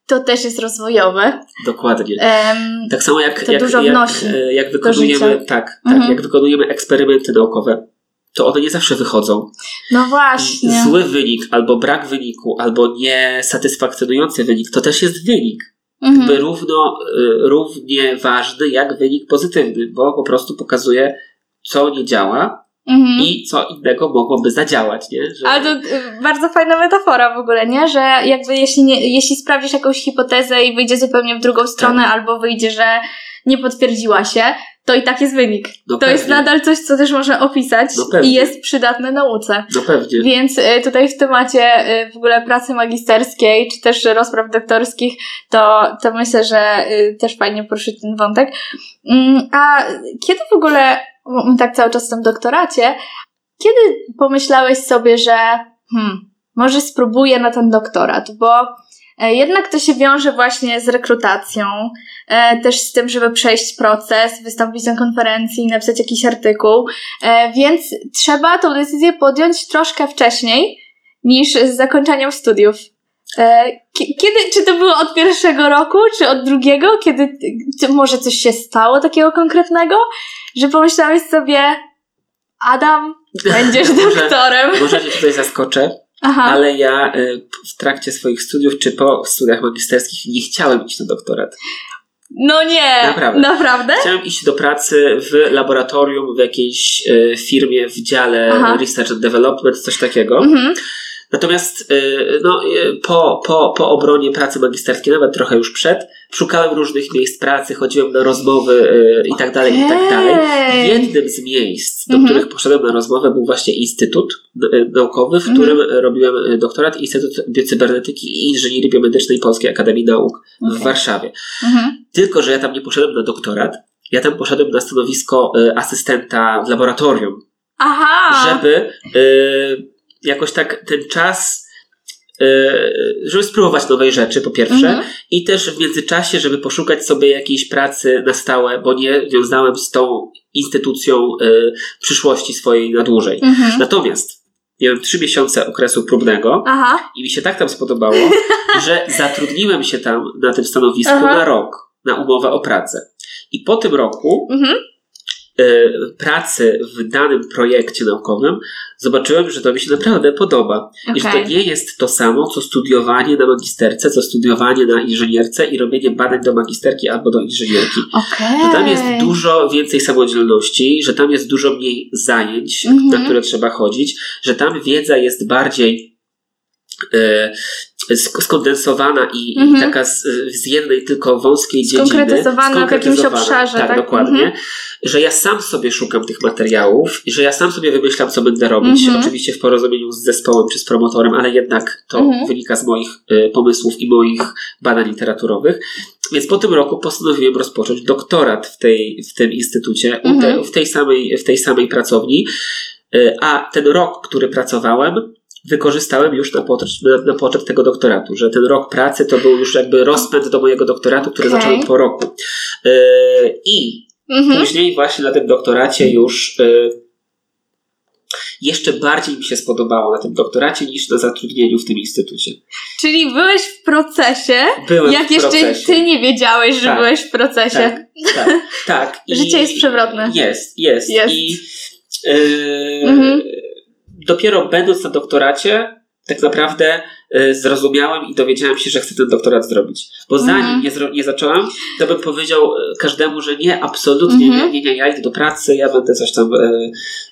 to też jest rozwojowe. Dokładnie. Um, tak samo jak, jak, dużo jak, jak, jak wykonujemy, tak, tak, mhm. jak wykonujemy eksperymenty naukowe to one nie zawsze wychodzą. No właśnie. Zły wynik, albo brak wyniku, albo niesatysfakcjonujący wynik, to też jest wynik. Mhm. Jakby równo, y, równie ważny jak wynik pozytywny, bo po prostu pokazuje, co nie działa mhm. i co innego mogłoby zadziałać, nie? Że... Ale to y, bardzo fajna metafora w ogóle, nie? Że jakby jeśli, nie, jeśli sprawdzisz jakąś hipotezę i wyjdzie zupełnie w drugą stronę, tak. albo wyjdzie, że nie potwierdziła się, to i tak jest wynik. No to pewnie. jest nadal coś, co też można opisać no i jest przydatne nauce. No pewnie. Więc y, tutaj w temacie y, w ogóle pracy magisterskiej, czy też rozpraw doktorskich, to, to myślę, że y, też fajnie poruszyć ten wątek. Mm, a kiedy w ogóle, tak cały czas w tym doktoracie, kiedy pomyślałeś sobie, że hmm, może spróbuję na ten doktorat, bo jednak to się wiąże właśnie z rekrutacją, e, też z tym, żeby przejść proces, wystąpić na konferencji, napisać jakiś artykuł, e, więc trzeba tą decyzję podjąć troszkę wcześniej niż z zakończeniem studiów. Kiedy, czy to było od pierwszego roku, czy od drugiego, kiedy może coś się stało takiego konkretnego, że pomyślałeś sobie, Adam, będziesz [LAUGHS] doktorem. Może, może cię tutaj zaskoczę. Aha. ale ja y, w trakcie swoich studiów czy po studiach magisterskich nie chciałem iść na doktorat. No nie, naprawdę. naprawdę? Chciałem iść do pracy w laboratorium, w jakiejś y, firmie, w dziale Aha. Research and Development, coś takiego. Mhm. Natomiast y, no, y, po, po, po obronie pracy magisterskiej, nawet trochę już przed, szukałem różnych miejsc pracy, chodziłem na rozmowy y, i tak dalej, i tak dalej. Jednym z miejsc, do mhm. których poszedłem na rozmowę, był właśnie Instytut Naukowy, w którym mhm. robiłem doktorat, Instytut Biocybernetyki i Inżynierii Biomedycznej Polskiej Akademii Nauk okay. w Warszawie. Mhm. Tylko, że ja tam nie poszedłem na doktorat, ja tam poszedłem na stanowisko asystenta w laboratorium. Aha! Żeby jakoś tak ten czas, e, żeby spróbować nowej rzeczy, po pierwsze, mhm. i też w międzyczasie, żeby poszukać sobie jakiejś pracy na stałe, bo nie wiązałem z tą instytucją e, przyszłości swojej na dłużej. Mhm. Natomiast miałem trzy miesiące okresu próbnego Aha. i mi się tak tam spodobało, [LAUGHS] że zatrudniłem się tam na tym stanowisku Aha. na rok, na umowę o pracę. I po tym roku mhm. E, pracy w danym projekcie naukowym, zobaczyłem, że to mi się naprawdę podoba. Okay. I że to nie jest to samo, co studiowanie na magisterce, co studiowanie na inżynierce i robienie badań do magisterki albo do inżynierki. Okay. Że tam jest dużo więcej samodzielności, że tam jest dużo mniej zajęć, mm -hmm. na które trzeba chodzić, że tam wiedza jest bardziej e, skondensowana i, i taka z, z, jednej tylko wąskiej dziedziny. Skonkretyzowana w jakimś obszarze. Tak, tak? dokładnie. -hmm. Że ja sam sobie szukam tych materiałów i że ja sam sobie wymyślam, co będę robić. -hmm. Oczywiście w porozumieniu z zespołem czy z promotorem, ale jednak to mhm. wynika z moich y, pomysłów i moich badań literaturowych. Więc po tym roku postanowiłem rozpocząć doktorat w, tej, w tym instytucie, te, mhm. w, tej samej, w tej samej pracowni. Y, a ten rok, który pracowałem, wykorzystałem już na poczet, na, na poczet tego doktoratu, że ten rok pracy to był już jakby rozpęd do mojego doktoratu, który okay. zacząłem po roku. Yy, I mhm. później właśnie na tym doktoracie już yy, jeszcze bardziej mi się spodobało na tym doktoracie niż na zatrudnieniu w tym instytucie. Czyli byłeś w procesie, Byłem jak w jeszcze procesie. ty nie wiedziałeś, że tak, byłeś w procesie. Tak, tak. tak. [LAUGHS] Życie jest przewrotne. Jest, jest. jest. I yy, mhm dopiero będąc na doktoracie, tak naprawdę y, zrozumiałem i dowiedziałem się, że chcę ten doktorat zrobić. Bo zanim mm. nie, nie zacząłem, to bym powiedział y, każdemu, że nie, absolutnie -hmm. nie, nie, nie, ja idę do pracy, ja będę coś tam y,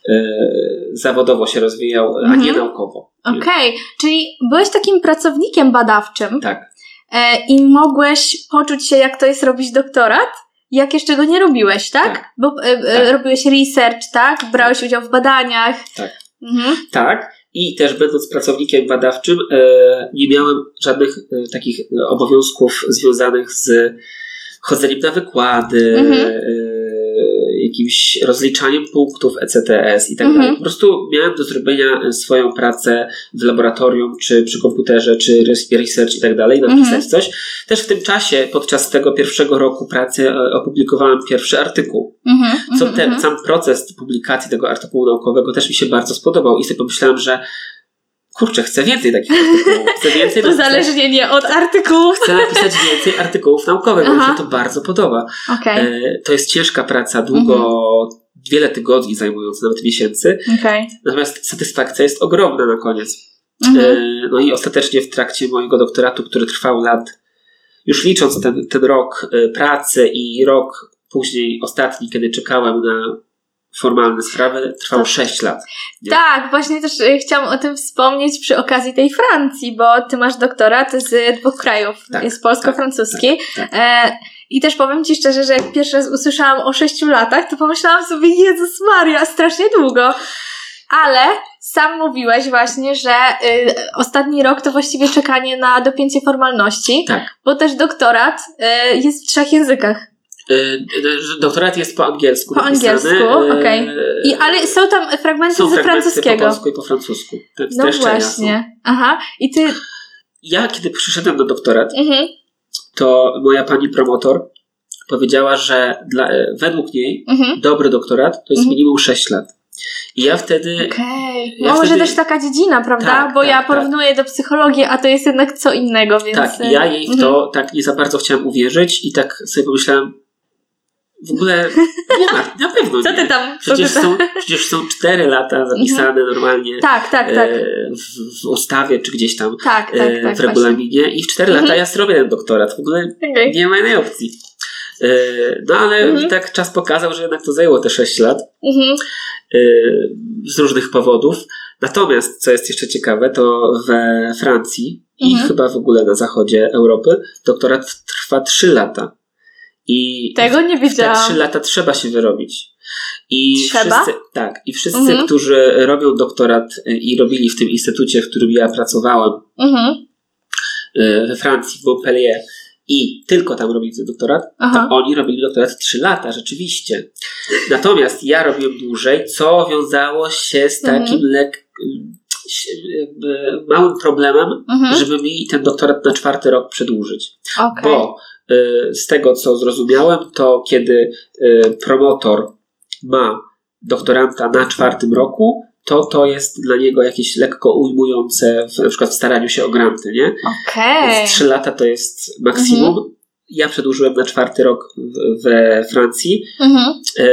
y, zawodowo się rozwijał, a nie mhm. naukowo. Okej, okay. czyli byłeś takim pracownikiem badawczym. Tak. E, I mogłeś poczuć się, jak to jest robić doktorat? jak jeszcze go nie robiłeś, tak? tak. Bo e, e, tak. robiłeś research, tak? Brałeś udział w badaniach. Tak. Mhm. Tak. I też będąc pracownikiem badawczym, e, nie miałem żadnych e, takich obowiązków związanych z chodzeniem na wykłady, mhm. E, jakimś rozliczaniem punktów ECTS i tak mhm. dalej. Po prostu miałem do zrobienia swoją pracę w laboratorium, czy przy komputerze, czy research i tak dalej, napisać mhm. coś. Też w tym czasie, podczas tego pierwszego roku pracy, e, opublikowałem pierwszy artykuł. Mhm. Co ten mhm. sam proces publikacji tego artykułu naukowego też mi się bardzo spodobał i sobie pomyślałem, że kurczę, chcę więcej takich artykułów. Chcę [LAUGHS] więcej Uzależnienie od artykułów. Chcę napisać więcej artykułów naukowych, bo mi się to bardzo podoba. Okay. E, to jest ciężka praca, długo, mhm. wiele tygodni zajmująca, nawet miesięcy. Okay. Natomiast satysfakcja jest ogromna na koniec. Mhm. E, no i ostatecznie w trakcie mojego doktoratu, który trwał lat, już licząc ten, ten rok e, pracy i rok później ostatni, kiedy czekałem na formalne sprawy trwał to... 6 lat. Nie? Tak, właśnie też e, chciałam o tym wspomnieć przy okazji tej Francji, bo ty masz doktorat z dwóch krajów, tak, jest polsko-francuski. Tak, tak, e, I też powiem ci szczerze, że jak pierwszy raz usłyszałam o 6 latach, to pomyślałam sobie, Jezus Maria, strasznie długo. Ale sam mówiłeś właśnie, że y, ostatni rok to właściwie czekanie na dopięcie formalności, tak. bo też doktorat y, jest w trzech językach. Y, doktorat jest po angielsku. Po angielsku, y, okej. Okay. Ale są tam fragmenty są z fragmenty francuskiego. po polsku i po francusku. Te, no te właśnie. Aha. I ty... Ja, kiedy przyszedłem na doktorat, mhm. to moja pani promotor powiedziała, że dla, według niej mhm. dobry doktorat to jest mhm. minimum 6 lat. I ja wtedy. Okej. Okay. Ja Może wtedy... też taka dziedzina, prawda? Tak, Bo tak, ja tak. porównuję tak. do psychologii, a to jest jednak co innego, więc. Tak, ja jej w to mhm. tak nie za bardzo chciałam uwierzyć i tak sobie pomyślałem, w ogóle nie ma, na pewno Co nie. ty tam? Przecież, są, przecież są cztery lata zapisane mhm. normalnie tak, tak, tak. E, w, w ustawie czy gdzieś tam tak, tak, e, tak, w regulaminie właśnie. i w cztery lata mhm. ja zrobię ten doktorat. W ogóle okay. nie ma innej opcji. E, no ale mhm. tak czas pokazał, że jednak to zajęło te sześć lat mhm. z różnych powodów. Natomiast, co jest jeszcze ciekawe, to we Francji i mhm. chyba w ogóle na zachodzie Europy doktorat trwa trzy lata. I Tego nie wiedziałam. te trzy lata trzeba się wyrobić. I trzeba? wszyscy, tak, i wszyscy, mhm. którzy robią doktorat y, i robili w tym instytucie, w którym ja pracowałem mhm. Y, we Francji, w Montpellier, i tylko tam robili ten doktorat, Aha. to oni robili doktorat 3 lata, rzeczywiście. Natomiast ja robiłem dłużej, co wiązało się z takim mhm. lek, małym problemem, mhm. żeby mi ten doktorat na czwarty rok przedłużyć. Okay. Bo z tego co zrozumiałem, to kiedy y, promotor ma doktoranta na czwartym roku, to to jest dla niego jakieś lekko ujmujące w, na przykład w staraniu się o granty, nie? Okej. Okay. Trzy lata to jest maksimum. Mhm ja przedłużyłem na czwarty rok we Francji, mhm. E,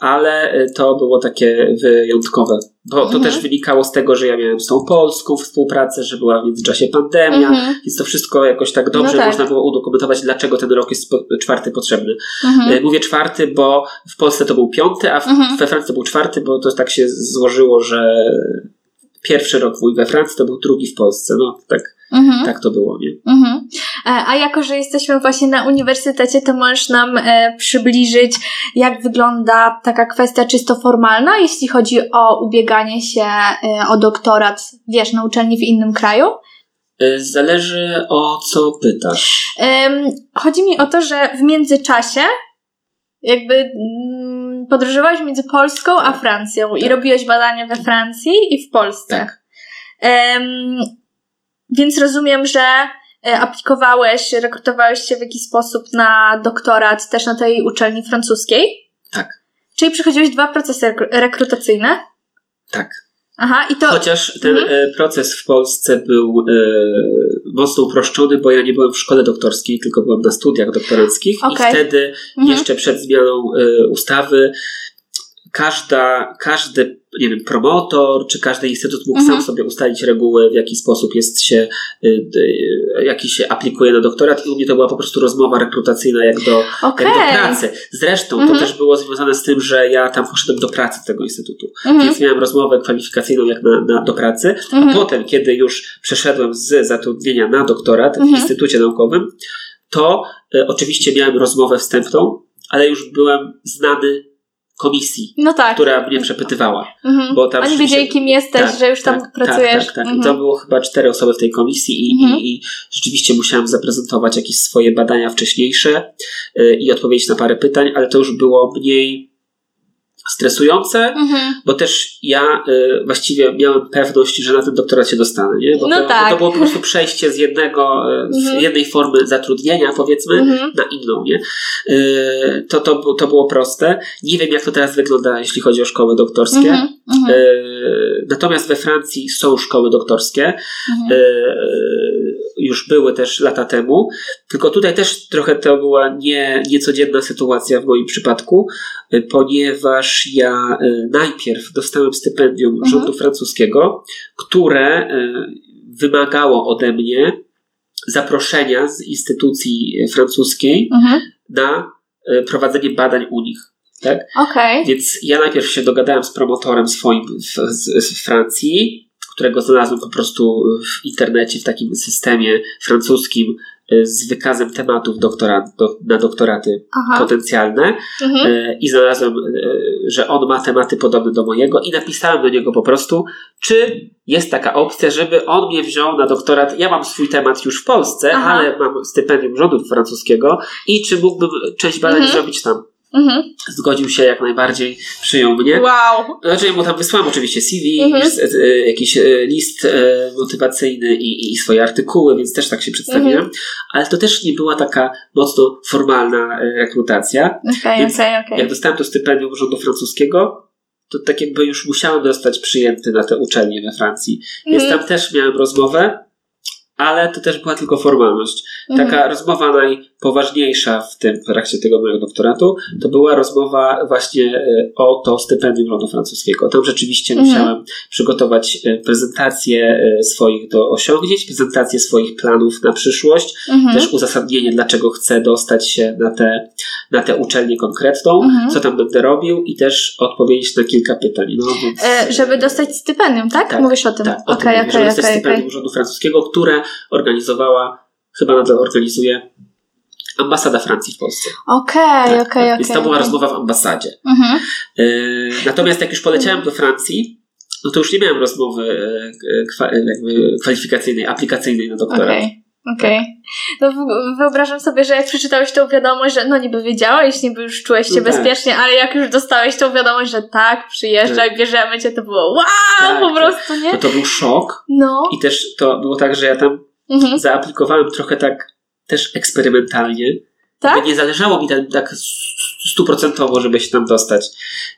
ale to było takie wyjątkowe, bo to mhm. też wynikało z tego, że ja miałem z tą polską współpracę, że była w międzyczasie pandemia, mhm. więc to wszystko jakoś tak dobrze no tak. można było udokumentować, dlaczego ten rok jest czwarty potrzebny. Mhm. E, mówię czwarty, bo w Polsce to był piąty, a mhm. we Francji to był czwarty, bo to tak się złożyło, że pierwszy rok mój we Francji to był drugi w Polsce. No tak Mhm. Tak to było, nie? Mhm. E, a jako, że jesteśmy właśnie na uniwersytecie, to możesz nam e, przybliżyć, jak wygląda taka kwestia czysto formalna, jeśli chodzi o ubieganie się e, o doktorat, wiesz, na uczelni w innym kraju? E, zależy o co pytasz. Chodzi mi o to, że w międzyczasie jakby podróżowałeś między Polską a Francją tak. i robiłeś badania we Francji i w Polsce. Tak. Więc rozumiem, że e, aplikowałeś, rekrutowałeś się w jakiś sposób na doktorat też na tej uczelni francuskiej? Tak. Czyli przechodziłeś dwa procesy rekrutacyjne? Tak. Aha, i to... Chociaż ten mhm. E, proces w Polsce był e, mocno uproszczony, bo ja nie byłem w szkole doktorskiej, tylko byłem na studiach doktoranckich okay. i wtedy mhm. jeszcze przed zmianą e, ustawy każda, każdy, nie wiem, promotor, czy każdy instytut mógł mhm. sam sobie ustalić reguły, w jaki sposób jest się, y, y, jaki się aplikuje na doktorat i u mnie to była po prostu rozmowa rekrutacyjna jak do, okay. jak do pracy. Zresztą mhm. to też było związane z tym, że ja tam poszedłem do pracy tego instytutu, mhm. więc miałem rozmowę kwalifikacyjną jak na, na do pracy, a mhm. potem, kiedy już przeszedłem z zatrudnienia na doktorat w mhm. instytucie naukowym, to y, oczywiście miałem rozmowę wstępną, ale już byłem znany komisji, no tak. która mnie przepytywała. Mhm. Bo tam Oni wiedzieli, kim jesteś, tak, że już tam tak, pracujesz. Tak, tak, tak. Mhm. I to było chyba cztery osoby w tej komisji i, mhm. i, i, rzeczywiście musiałam zaprezentować jakieś swoje badania wcześniejsze y, i odpowiedzieć na parę pytań, ale to już było mniej stresujące, mhm. bo też ja y, właściwie miałem pewność, że na ten doktorat się dostanę, nie? Bo, no to, tak. bo to było po prostu przejście z jednego, y, z mhm. jednej formy zatrudnienia, powiedzmy, mhm. na inną, nie? Y, to, to, to było proste. Nie wiem, jak to teraz wygląda, jeśli chodzi o szkoły doktorskie. Mhm. Mhm. Y, natomiast we Francji są szkoły doktorskie. Mhm. Y, już były też lata temu, tylko tutaj też trochę to była nie, niecodzienna sytuacja w moim przypadku, y, ponieważ ja y, najpierw dostałem stypendium mhm. rządu francuskiego, które y, wymagało ode mnie zaproszenia z instytucji francuskiej mhm. na prowadzenie badań u nich. Tak? Okay. Więc ja najpierw się dogadałem z promotorem swoim w, z, z Francji, którego znalazłem po prostu w internecie, w takim systemie francuskim y, z wykazem tematów doktorat, do, na doktoraty Aha. potencjalne mhm. Y, i znalazłem, y, że on ma tematy podobne do mojego i napisałem do niego po prostu, czy jest taka opcja, żeby on mnie wziął na doktorat. Ja mam swój temat już w Polsce, Aha. ale mam stypendium rządu francuskiego i czy mógłbym część badań mhm. zrobić tam. Mhm. Zgodził się jak najbardziej, przyjął mnie. Wow. Znaczy ja mu tam wysłałem oczywiście CV, mhm. jakiś e, list e, motywacyjny i, i swoje artykuły, więc też tak się przedstawiłem. Mhm. Ale to też nie była taka mocno formalna e, rekrutacja. Okay, więc okay, okay. jak dostałem to stypendium rządu francuskiego, to tak jakby już musiałem zostać przyjęty na tę uczelnię we Francji. Więc mhm. tam też miałem rozmowę ale to też była tylko formalność. Mhm. Taka rozmowa najpoważniejsza w tym w trakcie tego mojego doktoratu to była rozmowa właśnie e, o to stypendium rządu francuskiego. Tam rzeczywiście mhm. musiałem przygotować e, prezentację e, swoich do osiągnięć, prezentację swoich planów na przyszłość, mhm. też uzasadnienie, dlaczego chcę dostać się na tę na te uczelnię konkretną, mhm. co tam będę robił i też odpowiedzieć na kilka pytań. No, więc... e, żeby dostać stypendium, tak? tak Mówisz o tym. Tak, o okay, tym okay, żeby okay, dostać stypendium rządu francuskiego, które organizowała, chyba nadal organizuje ambasada Francji w Polsce. Okej, okay, tak, okej, tak. Więc to była rozmowa w ambasadzie. Mhm. E, natomiast jak już poleciałem do Francji, no to już nie miałem rozmowy e, kwalifikacyjnej, aplikacyjnej na doktorat. Okay. Okej. Okay. No wyobrażam sobie, że jak przeczytałeś tą wiadomość, że no niby wiedziałeś, niby już czułeś się no tak. bezpiecznie, ale jak już dostałeś tą wiadomość, że tak, przyjeżdżaj, tak. bierzemy cię, to było wow, tak, po tak. prostu, nie? No to był szok. No. I też to było tak, że ja tam mhm. zaaplikowałem trochę tak też eksperymentalnie. Tak? Nie zależało mi tak, tak stuprocentowo, żeby się tam dostać.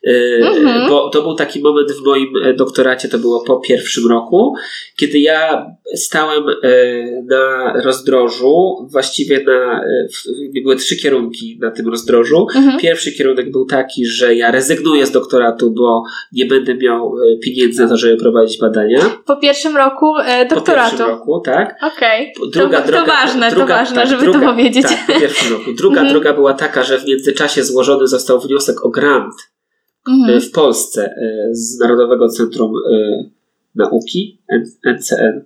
Mm-hmm. Bo to był taki moment w moim e, doktoracie, to było po pierwszym roku, kiedy ja stałem e, na rozdrożu, właściwie na, były trzy kierunki na tym rozdrożu. Mm-hmm. Pierwszy kierunek był taki, że ja rezygnuję z doktoratu, bo nie będę miał pieniędzy na to, żeby prowadzić badania. Po pierwszym roku doktoratu. Po pierwszym roku, tak. Okej. Okay. Druga to, droga, to ważne, druga, to ważne, tak, żeby druga, to powiedzieć. Tak, po pierwszym roku. Druga mm-hmm. droga była taka, że w międzyczasie złożony został wniosek o grant mhm. w Polsce e, z Narodowego Centrum e, Nauki, NCN,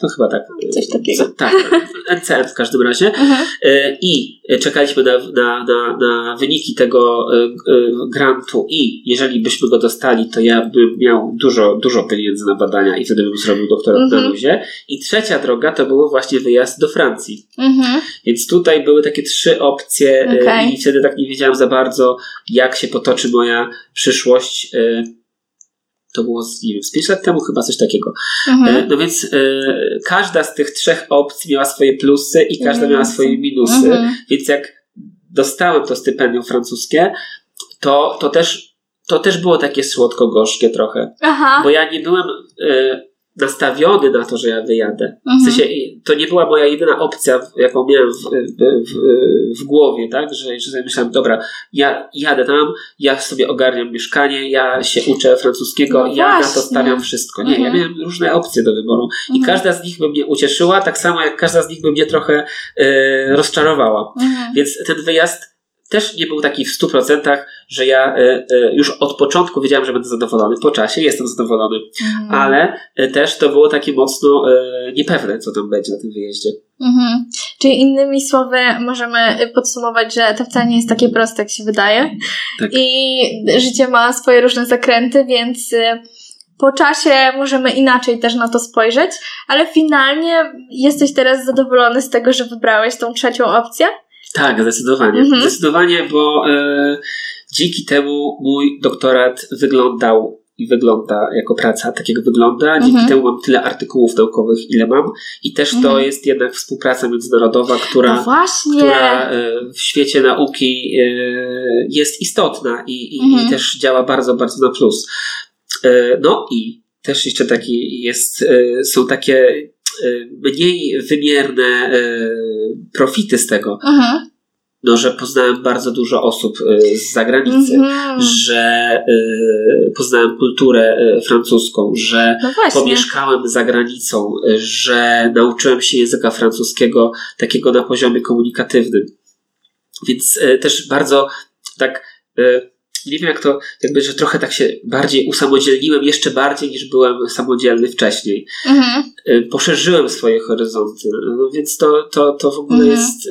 to chyba tak. Coś takiego. Tak, [LAUGHS] NCM w każdym razie. Mhm. E, I czekaliśmy na, na, na, na, wyniki tego e, e, grantu i jeżeli byśmy go dostali, to ja bym miał dużo, dużo pieniędzy na badania i wtedy bym zrobił doktorat mhm. na luzie. I trzecia droga to był właśnie wyjazd do Francji. Mhm. Więc tutaj były takie trzy opcje okay. i wtedy tak nie wiedziałem za bardzo, jak się potoczy moja przyszłość to było z, nie wiem, z 5 lat temu chyba coś takiego. Mhm. E, no więc e, każda z tych trzech opcji miała swoje plusy i każda miała swoje minusy. Mhm. Więc jak dostałem to stypendium francuskie, to, to też to też było takie słodko-gorzkie trochę. Aha. Bo ja nie byłem e, nastawiony na to, że ja wyjadę. Mhm. W sensie, to nie była moja jedyna opcja, jaką miałem w, w, w, głowie, tak? Że, że sobie myślałem, dobra, ja jadę tam, ja sobie ogarniam mieszkanie, ja się uczę francuskiego, no ja na to stawiam wszystko. Nie, mhm. ja miałem różne opcje do wyboru i mhm. każda z nich by mnie ucieszyła, tak samo jak każda z nich by mnie trochę y, rozczarowała. Mhm. Więc ten wyjazd też nie był taki w 100%, że ja e, e, już od początku wiedziałem, że będę zadowolony. Po czasie jestem zadowolony, mhm. ale e, też to było takie mocno niepewne, co tam będzie na tym wyjeździe. Mhm. Czyli innymi słowy, możemy podsumować, że to wcale nie jest takie proste, jak się wydaje. Tak. I życie ma swoje różne zakręty, więc po czasie możemy inaczej też na to spojrzeć, ale finalnie jesteś teraz zadowolony z tego, że wybrałeś tą trzecią opcję? Tak, zdecydowanie. Mhm. Zdecydowanie, bo e, dzięki temu mój doktorat wyglądał i wygląda jako praca, tak jak wygląda. Dzięki mhm. temu mam tyle artykułów naukowych, ile mam. I też mhm. to jest jednak współpraca międzynarodowa, która, no która e, w świecie nauki e, jest istotna i, i, mhm. i też działa bardzo, bardzo na plus. E, no i też jeszcze taki jest, są takie mniej wymierne profity z tego. Mhm. No, że poznałem bardzo dużo osób z zagranicy, mhm. że poznałem kulturę francuską, że no pomieszkałem za granicą, że nauczyłem się języka francuskiego takiego na poziomie komunikatywnym. Więc też bardzo tak nie wiem jak to, jakby, że trochę tak się bardziej usamodzielniłem, jeszcze bardziej niż byłem samodzielny wcześniej. Mhm. Y, poszerzyłem swoje horyzonty, no więc to, to, to w ogóle mhm. jest y,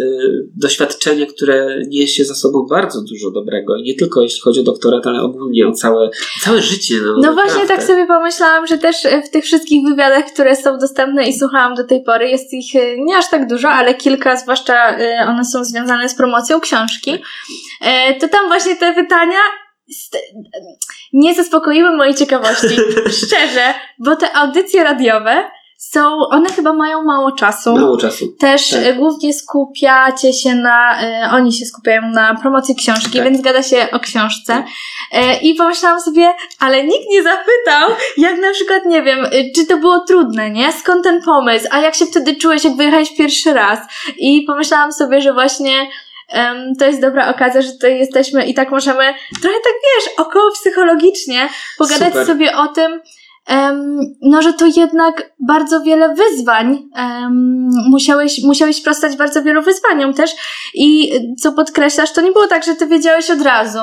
doświadczenie, które niesie za sobą bardzo dużo dobrego i nie tylko jeśli chodzi o doktorat, ale ogólnie o całe, całe życie. No, no właśnie tak sobie pomyślałam, że też w tych wszystkich wywiadach, które są dostępne i słuchałam do tej pory, jest ich y, nie aż tak dużo, ale kilka, zwłaszcza one są związane z promocją książki. To tam właśnie te pytania nie zaspokoiły mojej ciekawości. [LAUGHS] Szczerze, bo te audycje radiowe są, one chyba mają mało czasu. Mało czasu. Też tak. E, głównie skupiacie się na, y, oni się skupiają na promocji książki, tak. więc gada się o książce. Y, I pomyślałam sobie, ale nikt nie zapytał, jak na przykład, nie wiem, y, czy to było trudne, nie? Skąd ten pomysł? A jak się wtedy czułeś, jak wyjechałeś pierwszy raz? I pomyślałam sobie, że właśnie um, to jest dobra okazja, że tutaj jesteśmy i tak możemy trochę tak, wiesz, około psychologicznie pogadać Super. sobie o tym, um, no, że to jednak bardzo wiele wyzwań, um, musiałeś, musiałeś sprostać bardzo wielu wyzwaniom też i co podkreślasz, to nie było tak, że ty wiedziałeś od razu.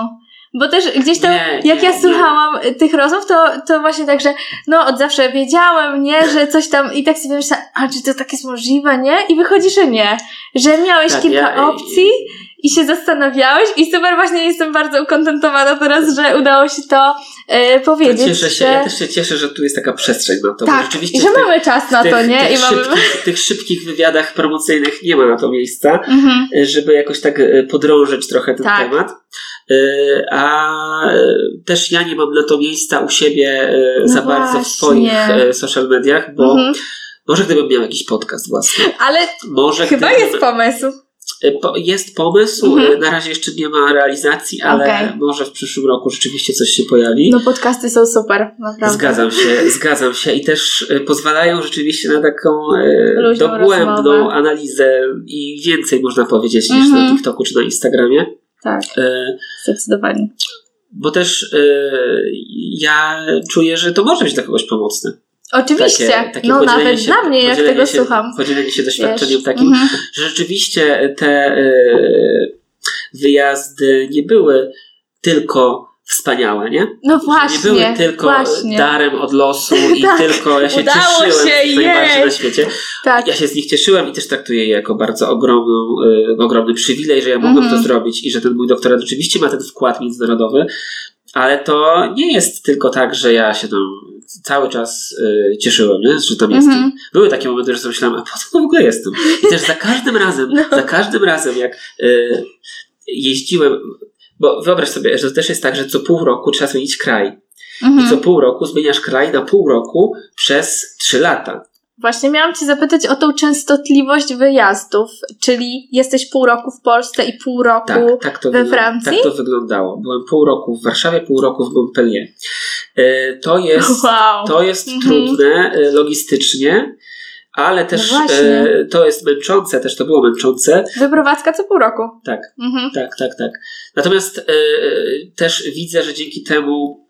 Bo też gdzieś tam, nie, jak nie, ja słuchałam nie. tych rozmów, to, to właśnie tak, że no od zawsze wiedziałem, nie, że coś tam i tak sobie myślałam, a czy to tak jest możliwe, nie? I wychodzi, że nie. Że miałeś tak, kilka ja, opcji i się zastanawiałeś i super właśnie jestem bardzo ukontentowana teraz, że udało się to e, powiedzieć. Cieszę się, że... ja też się cieszę, że tu jest taka przestrzeń na to. Tak, rzeczywiście i że tych, mamy czas na to, nie? Tych I mamy... szybkich, tych szybkich wywiadach promocyjnych nie ma na to miejsca, [LAUGHS] mhm. żeby jakoś tak e, podrążyć trochę ten tak. temat. E, a też ja nie mam na to miejsca u siebie no za właśnie. bardzo w swoich social mediach, bo mhm. może gdybym miał jakiś podcast własny. Ale może chyba gdybym... jest pomysł. E, jest pomysł, mhm. E, na razie jeszcze nie ma realizacji, ale okay. może w przyszłym roku rzeczywiście coś się pojawi. No podcasty są super, naprawdę. Zgadzam się, zgadzam się i też e, pozwalają rzeczywiście na taką Luźną dogłębną rozmowę. analizę i więcej można powiedzieć niż mhm. na TikToku czy na Instagramie. Tak, zdecydowanie. Bo też ja czuję, że to może być dla kogoś pomocne. Oczywiście, takie, takie no nawet się, dla mnie, jak tego się, słucham. Podzielenie się doświadczeniem Wiesz. takim, -hmm. że rzeczywiście te y, wyjazdy nie były tylko wspaniałe, nie? No właśnie. Że nie były tylko właśnie. darem od losu [LAUGHS] i tak, tylko ja się cieszyłem się, najbardziej na świecie. Tak. Ja się z nich cieszyłem i też traktuję je jako bardzo ogromną, y, ogromny przywilej, że ja mogłem mm -hmm. to zrobić i że ten mój doktorat rzeczywiście ma ten wkład międzynarodowy, ale to nie jest tylko tak, że ja się tam cały czas y, cieszyłem, nie? że tam jestem. Mm -hmm. Były takie momenty, że sobie myślałem, a po co w ogóle jestem? I też za każdym razem, no. za każdym razem, jak y, jeździłem, bo wyobraź sobie, że to też jest tak, że co pół roku trzeba zmienić kraj. Mm -hmm. I mhm. co pół roku zmieniasz kraj na pół roku przez trzy lata. Właśnie miałam Cię zapytać o tą częstotliwość wyjazdów, czyli jesteś pół roku w Polsce i pół roku tak, tak to we Francji? Tak to wyglądało. Byłem pół roku w Warszawie, pół roku w Montpellier. E, to jest, [LAUGHS] wow. to jest mhm. trudne e, logistycznie, ale też no to jest męczące, też to było męczące. Wyprowadzka co pół roku. Tak, mhm. tak, tak, tak. Natomiast też widzę, że dzięki temu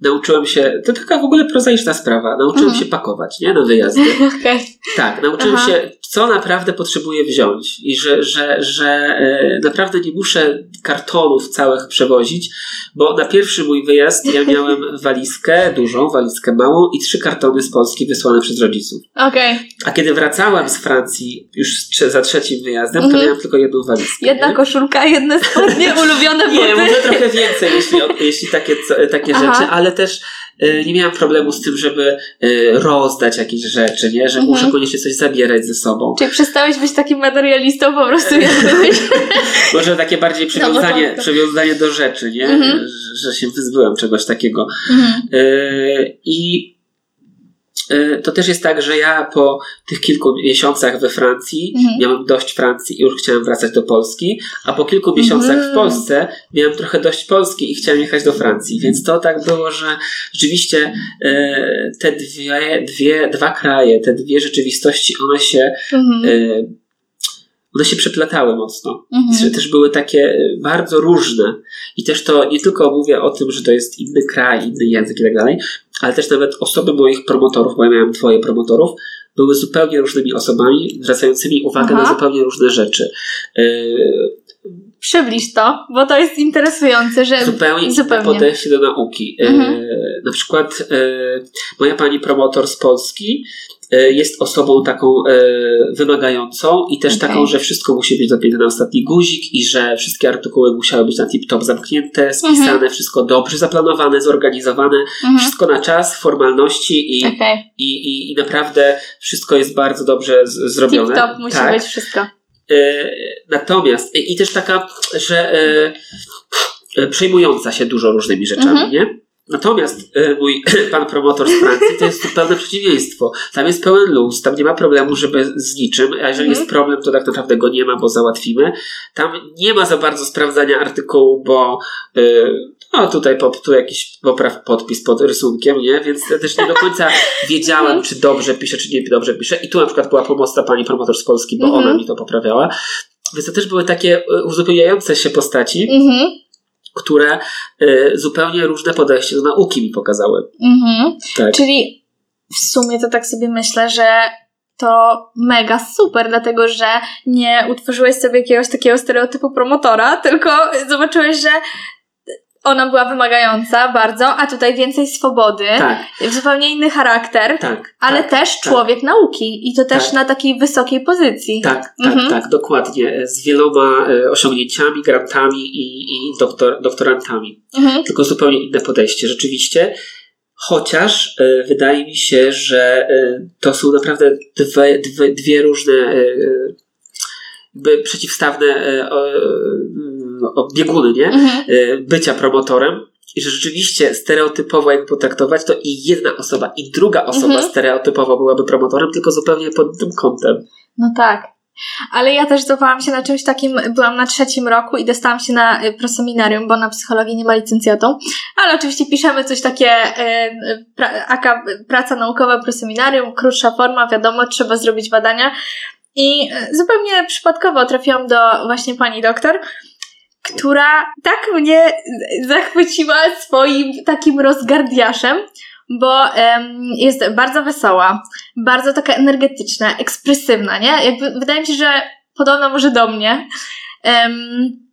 nauczyłem się, to taka w ogóle prozaiczna sprawa, nauczyłem mhm. się pakować, nie, na wyjazdy. [LAUGHS] Okay. Tak, nauczyłem Aha. się, co naprawdę potrzebuję wziąć i że, że, że e, naprawdę nie muszę kartonów całych przewozić, bo na pierwszy mój wyjazd ja [LAUGHS] miałem walizkę, dużą walizkę małą i trzy kartony z Polski wysłane przez rodziców. Okay. A kiedy wracałem z Francji już za trzecim wyjazdem, to mhm. miałem tylko jedną walizkę. Jedna nie? koszulka, jedne spodnie, [LAUGHS] ulubione buty. Nie, może trochę więcej, jeśli, jeśli takie, takie rzeczy, ale też y, nie miałem problemu z tym, żeby y, rozdać jakieś rzeczy, nie? Że mhm. muszę koniecznie coś zabierać ze sobą. Czyli przestałeś być takim materialistą po prostu [LAUGHS] jak byłeś? Może takie bardziej przywiązanie, no, przywiązanie do rzeczy, nie? Mhm. Że, się wyzbyłem czegoś takiego. Mhm. Y, I to też jest tak, że ja po tych kilku miesiącach we Francji mhm. miałem dość Francji i już chciałem wracać do Polski, a po kilku miesiącach mhm. w Polsce miałem trochę dość Polski i chciałem jechać do Francji. Więc to tak było, że rzeczywiście e, te dwie, dwie, dwa kraje, te dwie rzeczywistości, one się mhm. E, one się przeplatały mocno. Mhm. Też były takie bardzo różne. I też to nie tylko mówię o tym, że to jest inny kraj, inny język i tak dalej, ale też nawet osoby moich promotorów, bo ja miałem dwoje promotorów, były zupełnie różnymi osobami, zwracającymi uwagę Aha. na zupełnie różne rzeczy. Yy, Przybliż to, bo to jest interesujące, że zupełnie, zupełnie. podejście do nauki. E, mhm. E, na przykład e, moja pani promotor z Polski E, jest osobą taką e, wymagającą i też okay. taką, że wszystko musi być zapięte na ostatni guzik i że wszystkie artykuły musiały być na tip-top zamknięte, spisane, mm -hmm. wszystko dobrze zaplanowane, zorganizowane, mm -hmm. wszystko na czas, formalności i, okay. i, i, i, naprawdę wszystko jest bardzo dobrze z, zrobione. Tip-top musi tak. być wszystko. E, natomiast i też taka, że przejmująca się dużo różnymi rzeczami, mm -hmm. nie? Natomiast e, mój [COUGHS] pan promotor z Francji to jest zupełne przeciwieństwo. Tam jest pełen luz, tam nie ma problemu, żeby z niczym, a jeżeli jest mhm. problem, to tak naprawdę go nie ma, bo załatwimy. Tam nie ma za bardzo sprawdzania artykułu, bo yy, no tutaj po, tu jakiś popraw podpis pod rysunkiem, nie? Więc ja też nie do końca [LAUGHS] wiedziałem, mhm. czy dobrze piszę, czy nie dobrze piszę. I tu na przykład była pomocna pani promotor z Polski, bo ona mhm. mi to poprawiała. Więc to też były takie e, uzupełniające się postaci które y, zupełnie różne podejście do nauki mi pokazały. Mhm. Tak. Czyli w sumie to tak sobie myślę, że to mega super, dlatego że nie utworzyłeś sobie jakiegoś takiego stereotypu promotora, tylko zobaczyłeś, że ona była wymagająca bardzo, a tutaj więcej swobody, tak. zupełnie inny charakter, tak, ale tak, też tak. człowiek nauki i to też tak. na takiej wysokiej pozycji. Tak, tak, mhm. tak, dokładnie. Z wieloma e, osiągnięciami, grantami i, i doktor, doktorantami. Mhm. Tylko zupełnie inne podejście, rzeczywiście. Chociaż y, wydaje mi się, że y, to są naprawdę dwie, dwie, dwie różne y, przeciwstawne bieguny, nie? Mhm. Y, bycia promotorem. I że rzeczywiście stereotypowo jak potraktować, to i jedna osoba, i druga osoba mhm. stereotypowo byłaby promotorem, tylko zupełnie pod tym kątem. No tak. Ale ja też zdawałam się na czymś takim, byłam na trzecim roku i dostałam się na y, proseminarium, bo na psychologii nie ma licencjatą, ale oczywiście piszemy coś takie, y, pra, aka, praca naukowa, proseminarium, krótsza forma, wiadomo, trzeba zrobić badania. I zupełnie przypadkowo trafiłam do właśnie pani doktor, która tak mnie zachwyciła swoim takim rozgardiaszem, bo um, jest bardzo wesoła, bardzo taka energetyczna, ekspresywna, nie? Jakby wydaje mi się, że podobna może do mnie. Um,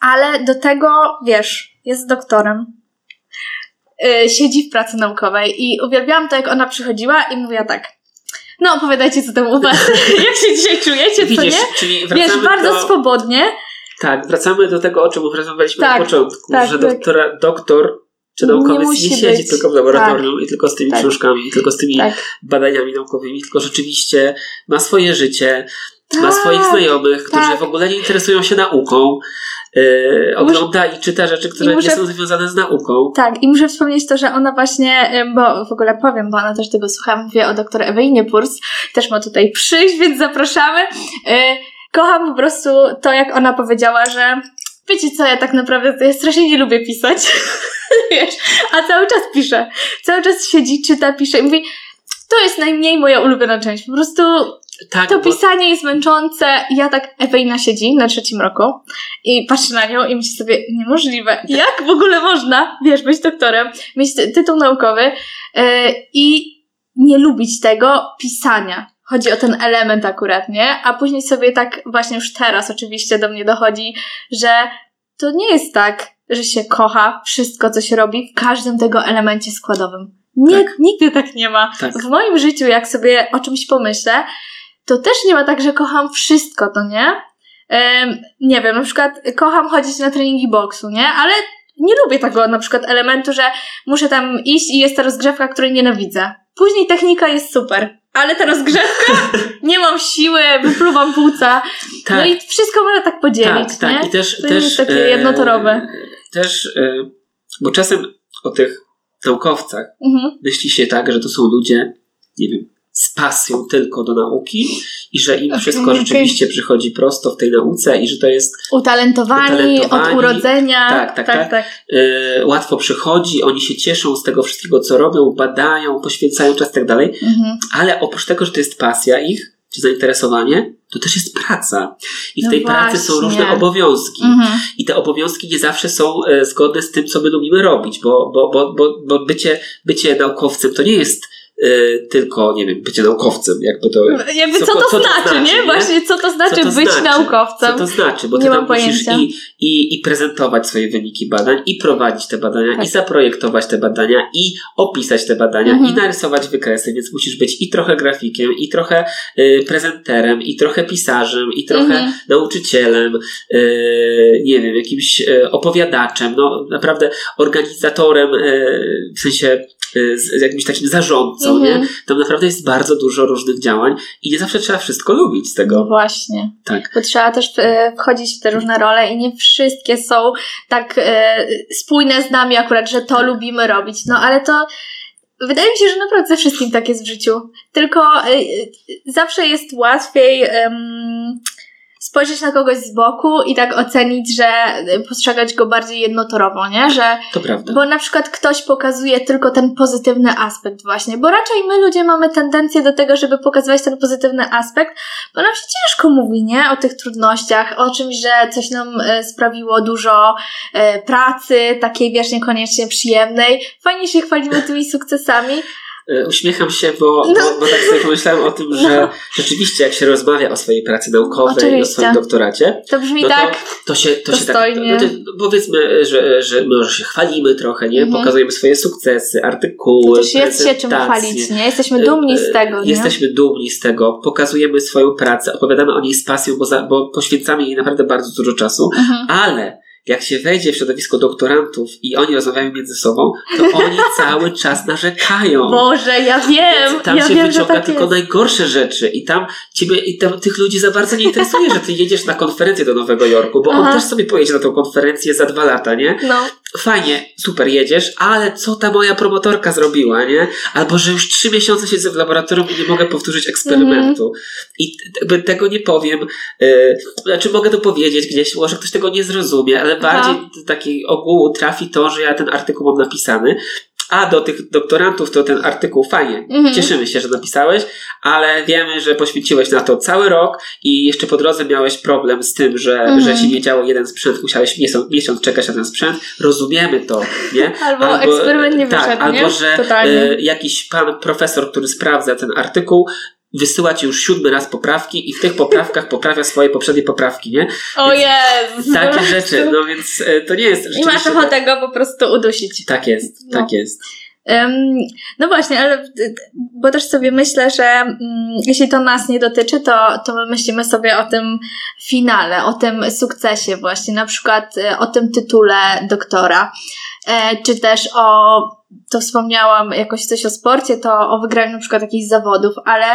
ale do tego, wiesz, jest doktorem. Yy, siedzi w pracy naukowej i uwielbiałam to, jak ona przychodziła i mówiła tak. No, opowiadajcie, co tam u was, [LAUGHS] jak się dzisiaj czujecie, Widzisz, co nie? Czyli Wiesz, bardzo do... swobodnie tak, wracamy do tego, o czym rozmawialiśmy tak, na początku, tak, że tak. doktora, doktor czy naukowiec nie, nie siedzi być. tylko w laboratorium tak, i tylko z tymi tak. książkami, i tylko z tymi tak. badaniami naukowymi, tylko rzeczywiście ma swoje życie, ma tak, swoich znajomych, którzy w ogóle nie interesują się nauką, yy, ogląda i czyta rzeczy, które muszę, nie są związane z nauką. Tak, i muszę wspomnieć to, że ona właśnie, bo w ogóle powiem, bo ona też tego słucha, mówię o doktor Ewelinie Purs, też ma tutaj przyjść, więc zapraszamy. Yy, kocham po prostu to, jak ona powiedziała, że wiecie co, ja tak naprawdę to ja strasznie nie lubię pisać. [LAUGHS] Wiesz, a cały czas pisze. Cały czas siedzi, czyta, pisze i mówi, to jest najmniej moja ulubiona część. Po prostu tak, to bo... pisanie jest męczące. Ja tak, Ewelina siedzi na trzecim roku i patrzy na nią i myśli sobie, niemożliwe. Jak w ogóle można, wiesz, być doktorem, mieć tytuł naukowy yy, i nie lubić tego pisania. Chodzi o ten element akurat, nie? A później sobie tak właśnie już teraz oczywiście do mnie dochodzi, że to nie jest tak, że się kocha wszystko, co się robi w każdym tego elemencie składowym. Nie, tak. Nigdy tak nie ma. Tak. W moim życiu, jak sobie o czymś pomyślę, to też nie ma tak, że kocham wszystko, to nie? Nie wiem, na przykład kocham chodzić na treningi boksu, nie? Ale nie lubię tego na przykład elementu, że muszę tam iść i jest ta rozgrzewka, której nienawidzę. Później technika jest super ale ta rozgrzewka, [LAUGHS] nie mam siły, wypluwam płuca. Tak. No i wszystko można tak podzielić, tak, nie? Tak, i też, to też, jest takie e, jednotorowe. Też, e, bo czasem o tych naukowcach mhm. myśli się tak, że to są ludzie, nie wiem, z pasją tylko do nauki i że im wszystko rzeczywiście przychodzi prosto w tej nauce i że to jest utalentowani, utalentowani. od urodzenia. Tak, tak, tak. tak. tak. Yy, łatwo przychodzi, oni się cieszą z tego wszystkiego, co robią, badają, poświęcają czas i tak dalej, mhm. ale oprócz tego, że to jest pasja ich, czy zainteresowanie, to też jest praca. I w no tej właśnie. pracy są różne obowiązki. Mhm. I te obowiązki nie zawsze są e, zgodne z tym, co my lubimy robić, bo, bo, bo, bo, bo bycie, bycie naukowcem to nie jest y, tylko, nie wiem, bycie naukowcem, jakby to... Jakby co, co, to, co znaczy, to, znaczy, nie? nie? Właśnie, co to znaczy co to być znaczy? naukowcem? Co to znaczy? Bo ty tam musisz i, i, i prezentować swoje wyniki badań, i prowadzić te badania, tak. i zaprojektować te badania, i opisać te badania, mhm. i narysować wykresy, więc musisz być i trochę grafikiem, i trochę y, prezenterem, i trochę pisarzem, i trochę mhm. nauczycielem, y, nie wiem, jakimś y, opowiadaczem, no naprawdę organizatorem, y, w sensie Y, z jakimś takim zarządcą, nie? Mhm. Tam naprawdę jest bardzo dużo różnych działań i nie zawsze trzeba wszystko lubić z tego. No właśnie. Tak. Bo trzeba też e, wchodzić w te różne role i nie wszystkie są tak e, spójne z nami akurat, że to lubimy robić. No ale to Wydaje mi się, że naprawdę ze wszystkim tak jest w życiu. Tylko zawsze jest łatwiej spojrzeć na kogoś z boku i tak ocenić, że postrzegać go bardziej jednotorowo, nie? Że, to prawda. Bo na przykład ktoś pokazuje tylko ten pozytywny aspekt właśnie, bo raczej my ludzie mamy tendencję do tego, żeby pokazywać ten pozytywny aspekt, bo nam się ciężko mówi, nie? O tych trudnościach, o czymś, że coś nam e, sprawiło dużo e, pracy, takiej wiesz, niekoniecznie przyjemnej. Fajnie się chwalimy tymi sukcesami, uśmiecham się, bo, no. bo, bo, tak sobie pomyślałem o tym, że no. rzeczywiście jak się rozmawia o swojej pracy naukowej Oczywiście. o swoim doktoracie, to brzmi no to, tak to się, to się tak, no to powiedzmy, że, że może się chwalimy trochę, nie? Mhm. Pokazujemy swoje sukcesy, artykuły, to też jest się czym chwalić, nie? Jesteśmy dumni z tego, nie? Jesteśmy dumni z tego, pokazujemy swoją pracę, opowiadamy o niej z pasją, bo, za, bo poświęcamy jej naprawdę bardzo dużo czasu, mhm. ale jak się wejdzie w środowisko doktorantów i oni rozmawiają między sobą, to oni [LAUGHS] cały czas narzekają. Boże, ja wiem! tam ja się wiem, wyciąga tak tylko jest. najgorsze rzeczy i tam ciebie, i tam tych ludzi za bardzo nie interesuje, że ty jedziesz na konferencję do Nowego Jorku, bo Aha. on też sobie pojedzie na tą konferencję za dwa lata, nie? No fajnie, super jedziesz, ale co ta moja promotorka zrobiła, nie? Albo, że już trzy miesiące siedzę w laboratorium i nie mogę powtórzyć eksperymentu. Mm. I tego nie powiem, yy, znaczy mogę to powiedzieć gdzieś, może ktoś tego nie zrozumie, ale bardziej do takiej ogółu trafi to, że ja ten artykuł mam napisany, a do tych doktorantów to ten artykuł fajnie. Mhm. Cieszymy się, że napisałeś, ale wiemy, że poświęciłeś na to cały rok i jeszcze po drodze miałeś problem z tym, że, mhm. że ci nie działał jeden sprzęt, musiałeś miesiąc, miesiąc czekać na ten sprzęt. Rozumiemy to, nie? [LAUGHS] Albo, albo eksperyment nie tak, wyszedł, tak, Albo, że y, jakiś pan profesor, który sprawdza ten artykuł, wysyła ci już siódmy raz poprawki i w tych poprawkach poprawia swoje poprzednie poprawki, nie? O Jezu! Takie rzeczy, no więc e, to nie jest I masz ochotę tak... go po prostu udusić. Tak jest, no. tak jest. Um, no właśnie, ale bo też sobie myślę, że um, jeśli to nas nie dotyczy, to, to my myślimy sobie o tym finale, o tym sukcesie właśnie, na przykład e, o tym tytule doktora, e, czy też o to wspomniałam jakoś coś o sporcie, to o wygraniu na przykład jakichś zawodów, ale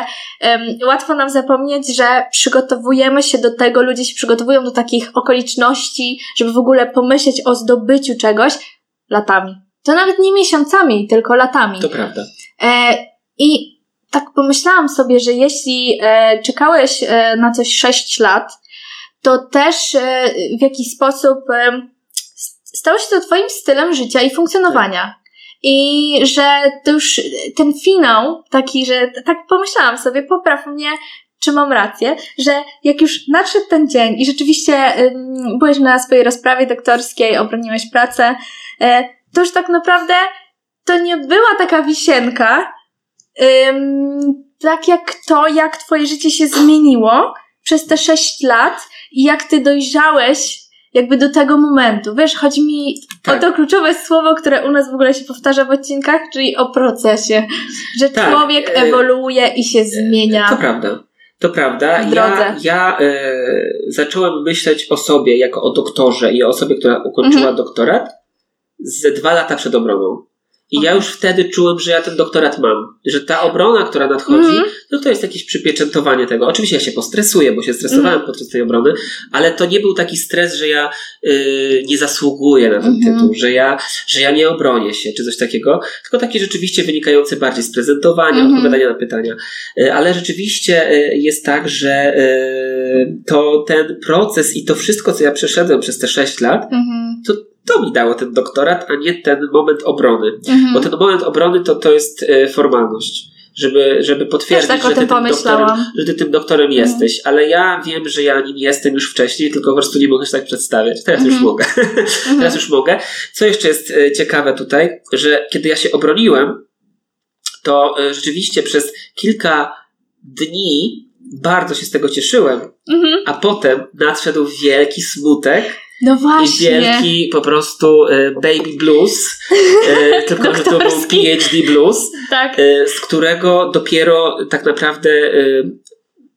um, łatwo nam zapomnieć, że przygotowujemy się do tego, ludzie się przygotowują do takich okoliczności, żeby w ogóle pomyśleć o zdobyciu czegoś latami. To nawet nie miesiącami, tylko latami. To prawda. E, I tak pomyślałam sobie, że jeśli e, czekałeś e, na coś 6 lat, to też e, w jakiś sposób e, stało się to Twoim stylem życia i funkcjonowania. I że to już ten finał, taki, że tak pomyślałam sobie, popraw mnie, czy mam rację, że jak już nadszedł ten dzień i rzeczywiście byłeś na swojej rozprawie doktorskiej, obroniłeś pracę, e, to już tak naprawdę to nie była taka wisienka, tak jak to, jak twoje życie się zmieniło przez te sześć lat i jak ty dojrzałeś jakby do tego momentu. Wiesz, chodzi mi tak. o to kluczowe słowo, które u nas w ogóle się powtarza w odcinkach, czyli o procesie. Że tak. człowiek e, ewoluuje i się zmienia. To prawda. To prawda. Ja, ja e, zacząłem myśleć o sobie jako o doktorze i o osobie, która ukończyła mhm. doktorat ze dwa lata przed obroną. I ja już wtedy czułem, że ja ten doktorat mam. Że ta obrona, która nadchodzi, mm. no to jest jakieś przypieczętowanie tego. Oczywiście ja się postresuję, bo się stresowałem mm. podczas tej obrony, ale to nie był taki stres, że ja y, nie zasługuję na ten mm. tytuł, że ja, że ja nie obronię się, czy coś takiego, tylko takie rzeczywiście wynikające bardziej z prezentowania, mm. odpowiadania na pytania. Y, ale rzeczywiście y, jest tak, że y, to ten proces i to wszystko, co ja przeszedłem przez te sześć lat, mm. to to mi dało ten doktorat, a nie ten moment obrony. Mhm. Bo ten moment obrony to, to jest e, formalność. Żeby, żeby potwierdzić, tak że, ty doktorem, że ty tym doktorem jesteś, ale ja wiem, że ja nim jestem już wcześniej, tylko po prostu nie mogę się tak przedstawiać. Teraz już mhm. mogę. [LAUGHS] Mhm. Teraz już mogę. Co jeszcze jest e, ciekawe tutaj, że kiedy ja się obroniłem, to rzeczywiście przez kilka dni bardzo się z tego cieszyłem, mhm. a potem nadszedł wielki smutek no właśnie. I wielki po prostu e, baby blues, e, [LAUGHS] tylko że to był PhD blues, tak. E, z którego dopiero tak naprawdę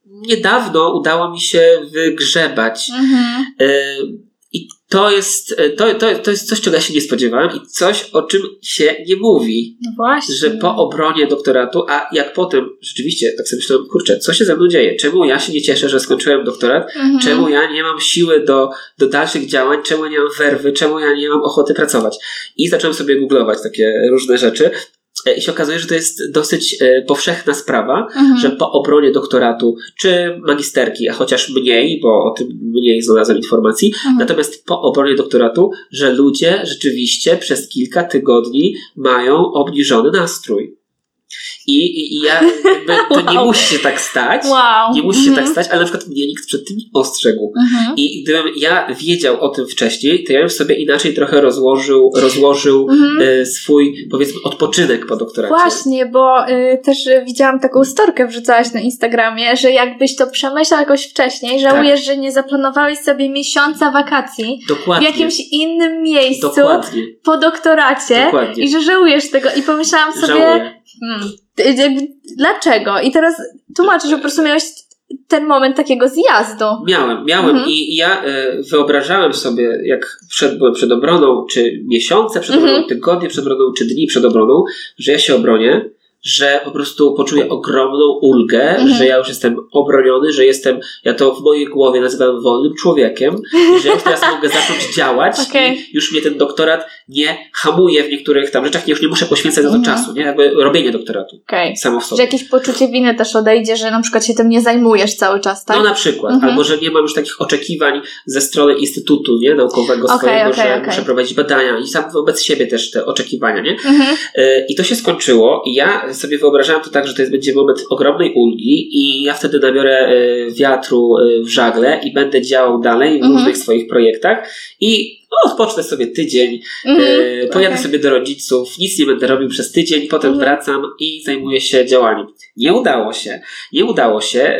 niedawno udało mi się wygrzebać. Mhm. I to jest, e, to, to, to jest coś, czego ja się nie spodziewałem i coś, o czym się nie mówi. No właśnie. Że po obronie doktoratu, a jak potem rzeczywiście tak sobie myślałem, kurczę, co się ze mną dzieje? Czemu ja się nie cieszę, że skończyłem doktorat? Mhm. Czemu ja nie mam siły do, do dalszych działań? Czemu nie mam werwy? Czemu ja nie mam ochoty pracować? I zacząłem sobie googlować takie różne rzeczy. E, I się okazuje, że to jest dosyć e, powszechna sprawa, mhm. że po obronie doktoratu czy magisterki, a chociaż mniej, bo o tym mniej znalazłem informacji, mhm. natomiast po obronie doktoratu, że ludzie rzeczywiście przez kilka tygodni mają obniżony nastrój. I, i ja to wow. nie musi się tak stać. Wow. Nie musi się tak mhm. stać, ale na przykład mnie nikt przed tym nie ostrzegł. Mhm. I gdybym ja wiedział o tym wcześniej, to ja bym sobie inaczej trochę rozłożył, rozłożył mhm. y, swój, powiedzmy, odpoczynek po doktoracie. Właśnie, bo y, też widziałam taką storkę wrzucałaś na Instagramie, że jakbyś to przemyślał jakoś wcześniej, żałujesz, tak. że nie zaplanowałeś sobie miesiąca wakacji Dokładnie. w jakimś innym miejscu Dokładnie. po doktoracie Dokładnie. i że żałujesz tego. I pomyślałam sobie, Żałuję. Hmm, dlaczego? I teraz tłumaczysz, że po prostu miałeś ten moment takiego zjazdu. Miałem, miałem mhm. i ja y, wyobrażałem sobie, jak przed, byłem przed obroną, czy miesiące przed obroną, mhm. tygodnie przed obroną, czy dni przed obroną, że ja się obronię że po prostu poczuję ogromną ulgę, mhm. że ja już jestem obroniony, że jestem, ja to w mojej głowie nazywam wolnym człowiekiem, że ja już teraz mogę zacząć działać okay. i już mnie ten doktorat nie hamuje w niektórych tam rzeczach, już nie muszę poświęcać na to mhm. czasu, nie? Jakby robienie doktoratu. Okay. Samo w sobie. Że jakieś poczucie winy też odejdzie, że na przykład się tym nie zajmujesz cały czas, tak? No na przykład. Mhm. Albo, że nie mam już takich oczekiwań ze strony instytutu, nie? Naukowego okay, swojego, że muszę prowadzić badania i sam wobec siebie też te oczekiwania, nie? Mhm. Y, I to się skończyło i ja sobie wyobrażałem to tak, że to jest, będzie moment ogromnej ulgi i ja wtedy nabiorę e, wiatru e, w żagle i będę działał dalej w mhm. różnych swoich projektach i no, odpocznę sobie tydzień, mm pojadę okay. sobie do rodziców, nic nie będę robił przez tydzień, potem mm wracam i zajmuję się działaniem. Nie udało się. Nie udało się,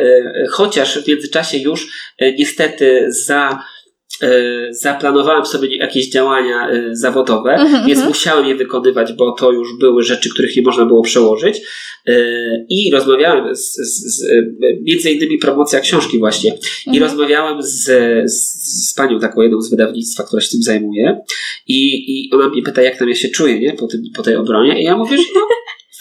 chociaż w międzyczasie już niestety za E, zaplanowałem sobie jakieś działania e, zawodowe, mm-hmm. więc musiałem je wykonywać, bo to już były rzeczy, których nie można było przełożyć. E, I rozmawiałem z, z, z między innymi promocja książki właśnie. Mm-hmm. I mhm. rozmawiałem z, z, z panią taką jedną z wydawnictwa, która się tym zajmuje. I, i ona mnie pyta, jak tam ja się czuję, nie? Po, tym, po tej obronie. I ja mówię, że no,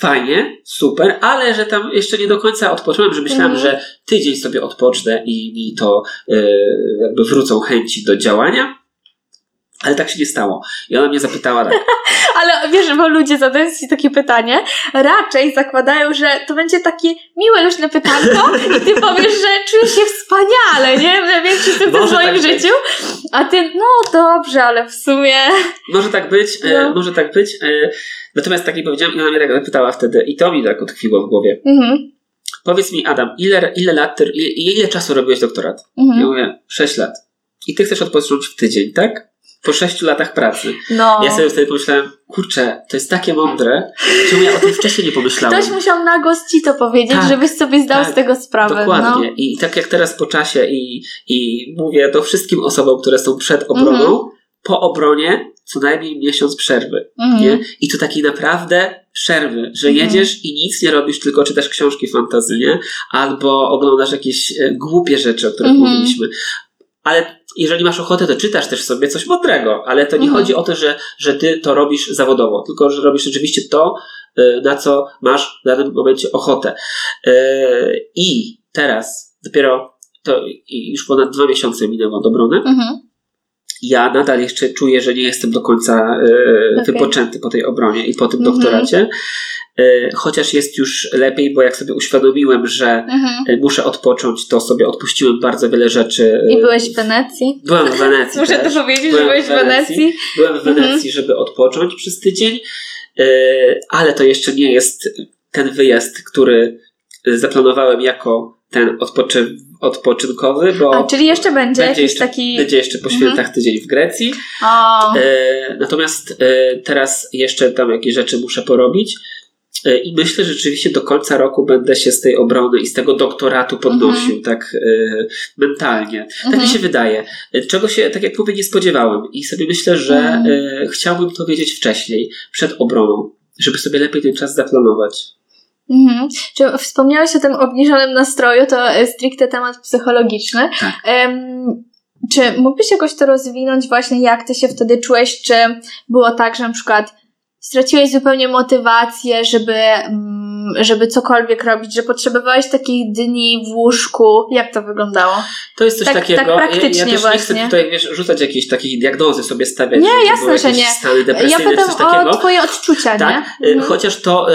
fajnie, super, ale że tam jeszcze nie do końca odpocząłem, że myślałem, mm. że tydzień sobie odpocznę i mi to yy, jakby wrócą chęci do działania. Ale tak się nie stało. I ona mnie zapytała tak. [LAUGHS] Ale wiesz, bo ludzie zadają ci takie pytanie, raczej zakładają, że to będzie takie miłe, luźne pytanko i ty [LAUGHS] powiesz, że czujesz się wspaniale, nie? Największy sukces w moim tak życiu. Być. A ty, no dobrze, ale w sumie... Może tak być, e, no. może tak być. E, natomiast tak nie powiedziałam i ona mnie tak zapytała wtedy i to mi tak utkwiło w głowie. Mhm. Powiedz mi, Adam, ile, ile lat, ile, ile czasu robiłeś doktorat? Mhm. Ja mówię, 6 lat. I ty chcesz odpocząć w tydzień, tak? po sześciu latach pracy. No. Ja sobie wtedy pomyślałem, kurczę, to jest takie mądre, czemu ja o tym wcześniej nie pomyślałem. Ktoś musiał na głos ci to powiedzieć, tak, żebyś sobie zdał tak, z tego sprawę. Dokładnie. No. I tak jak teraz po czasie i, i mówię to wszystkim osobom, które są przed obroną, -hmm. po obronie co najmniej miesiąc przerwy. -hmm. nie? I to takiej naprawdę przerwy, że -hmm. jedziesz i nic nie robisz, tylko czytasz książki fantazyjne albo oglądasz jakieś e, głupie rzeczy, o których mhm. mówiliśmy. Ale jeżeli masz ochotę, to czytasz też sobie coś mądrego, ale to nie mhm. chodzi o to, że, że ty to robisz zawodowo, tylko że robisz rzeczywiście to, y, na co masz w danym momencie ochotę. Y, I teraz dopiero to już ponad dwa miesiące minęło od obrony. Mhm. Ja nadal jeszcze czuję, że nie jestem do końca y, okay. wypoczęty po tej obronie i po tym mhm. doktoracie. E, chociaż jest już lepiej, bo jak sobie uświadomiłem, że mhm. E, muszę odpocząć, to sobie odpuściłem bardzo wiele rzeczy. I byłeś w Wenecji? Byłem w Wenecji. Muszę też. to powiedzieć, byłem że byłeś w Wenecji. Wenecji. Byłem w Wenecji, mhm. żeby odpocząć przez tydzień, e, ale to jeszcze nie jest ten wyjazd, który zaplanowałem jako ten odpoczy odpoczynkowy, bo. A, czyli jeszcze będzie, będzie jeszcze, taki. Będzie jeszcze po świętach mhm. tydzień w Grecji. O. E, natomiast e, teraz jeszcze tam jakieś rzeczy muszę porobić. E, I myślę, że rzeczywiście do końca roku będę się z tej obrony i z tego doktoratu podnosił, mhm. tak e, mentalnie. Tak mhm. mi się wydaje. E, czego się, tak jak mówię, nie spodziewałem. I sobie myślę, że mhm. e, chciałbym to wiedzieć wcześniej, przed obroną, żeby sobie lepiej ten czas zaplanować. Mhm. Czy wspomniałeś o tym obniżonym nastroju, to stricte temat psychologiczny. Tak. Um, czy mógłbyś jakoś to rozwinąć właśnie, jak ty się wtedy czułeś? Czy było tak, że na przykład straciłeś zupełnie motywację, żeby, mm, żeby cokolwiek robić, że potrzebowałeś takich dni w łóżku. Jak to wyglądało? To jest coś tak, takiego. Tak praktycznie ja, ja też właśnie. nie chcę tutaj wiesz, rzucać jakieś takich diagnozy sobie stawiać. Nie, jasne, że nie. Stany ja pytam o twoje odczucia, tak? nie? Y, mhm. Chociaż to y,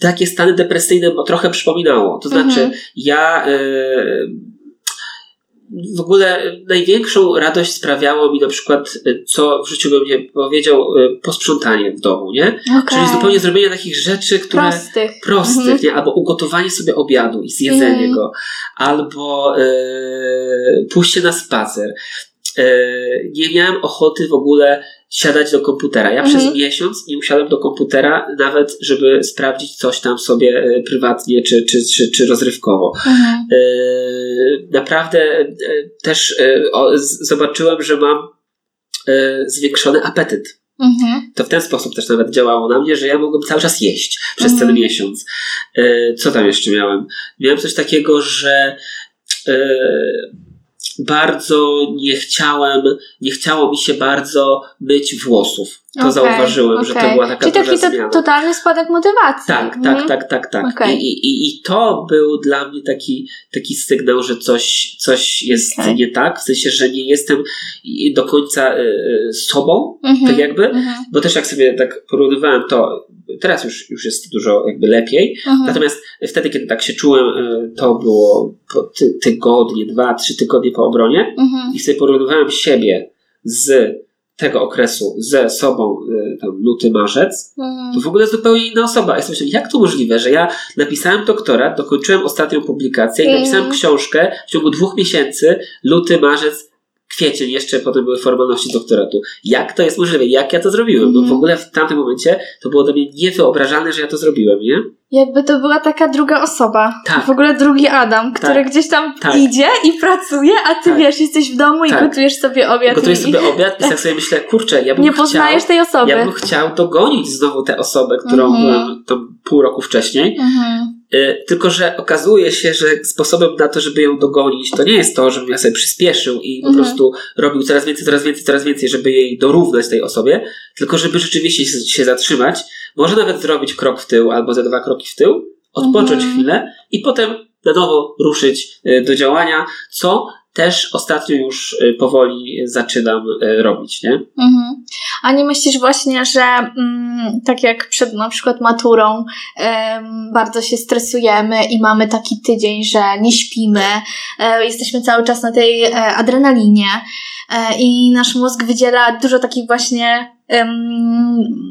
takie stany depresyjne trochę przypominało. To znaczy, mhm. ja y, w ogóle największą radość sprawiało mi na przykład, y, co w życiu bym nie powiedział, y, posprzątanie w domu, nie? Okay. Czyli zupełnie zrobienie takich rzeczy, które. Prostych. Prostych, -hmm. nie? Albo ugotowanie sobie obiadu i zjedzenie mm. go, albo pójście na spacer. Nie miałem ochoty w ogóle siadać do komputera. Ja mhm. przez miesiąc nie usiadłem do komputera, nawet żeby sprawdzić coś tam sobie e, prywatnie czy, czy, czy, czy rozrywkowo. Mhm. E, naprawdę e, też zobaczyłem, że mam zwiększony apetyt. Mhm. To w ten sposób też nawet działało na mnie, że ja mogłem cały czas jeść przez mhm. ten miesiąc. Co tam jeszcze miałem? Miałem coś takiego, że bardzo nie chciałem, nie chciało mi się bardzo myć włosów. To okay, zauważyłem, okay. że to była taka Czyli taki to, totalny spadek motywacji. Tak, mhm. tak, tak, tak, tak. Okay. I, i, I to był dla mnie taki, taki sygnał, że coś, coś jest nie tak, w sensie, że nie jestem do końca y, sobą, mhm. tak jakby, mhm. bo też jak sobie tak porównywałem to, teraz już, już jest dużo jakby lepiej, mhm. natomiast wtedy, kiedy tak się czułem, y, to było ty, tygodnie, dwa, trzy tygodnie po obronie mhm. i sobie porównywałem siebie z tego okresu ze sobą, y, tam luty, marzec, mhm. to w ogóle zupełnie inna osoba. Ja sobie jak to możliwe, że ja napisałem doktorat, dokończyłem ostatnią publikację i mhm. napisałem książkę w ciągu dwóch miesięcy, luty, marzec, kwiecień, jeszcze potem były formalności doktoratu. Jak to jest możliwe? Jak ja to zrobiłem? Mm. No w mhm. ogóle w tamtym momencie to było dla mnie niewyobrażalne, że ja to zrobiłem, nie? Jakby to była taka druga osoba. Tak. W ogóle drugi Adam, który tak. gdzieś tam tak. idzie i pracuje, a ty tak. wiesz, jesteś w domu i tak. gotujesz sobie obiad. Gotujesz i... sobie obiad i tak sobie myślę, kurczę, ja bym Nie poznajesz chciał, tej osoby. Ja bym chciał dogonić znowu tę osobę, którą mm -hmm. byłem to pół roku wcześniej. Mm -hmm. Y, tylko, że okazuje się, że sposobem na to, żeby ją dogonić, to nie jest to, żebym ja sobie przyspieszył i po mhm. prostu robił coraz więcej, coraz więcej, coraz więcej, żeby jej dorównać tej osobie, tylko żeby rzeczywiście się zatrzymać, może nawet zrobić krok w tył albo ze dwa kroki w tył, odpocząć mhm. chwilę i potem na nowo ruszyć y, do działania, co też ostatnio już y, powoli zaczynam y, robić, nie? Mhm. A nie myślisz właśnie, że mm, tak jak przed na przykład maturą ym, bardzo się stresujemy i mamy taki tydzień, że nie śpimy, y, jesteśmy cały czas na tej y, adrenalinie y, i nasz mózg wydziela dużo takich właśnie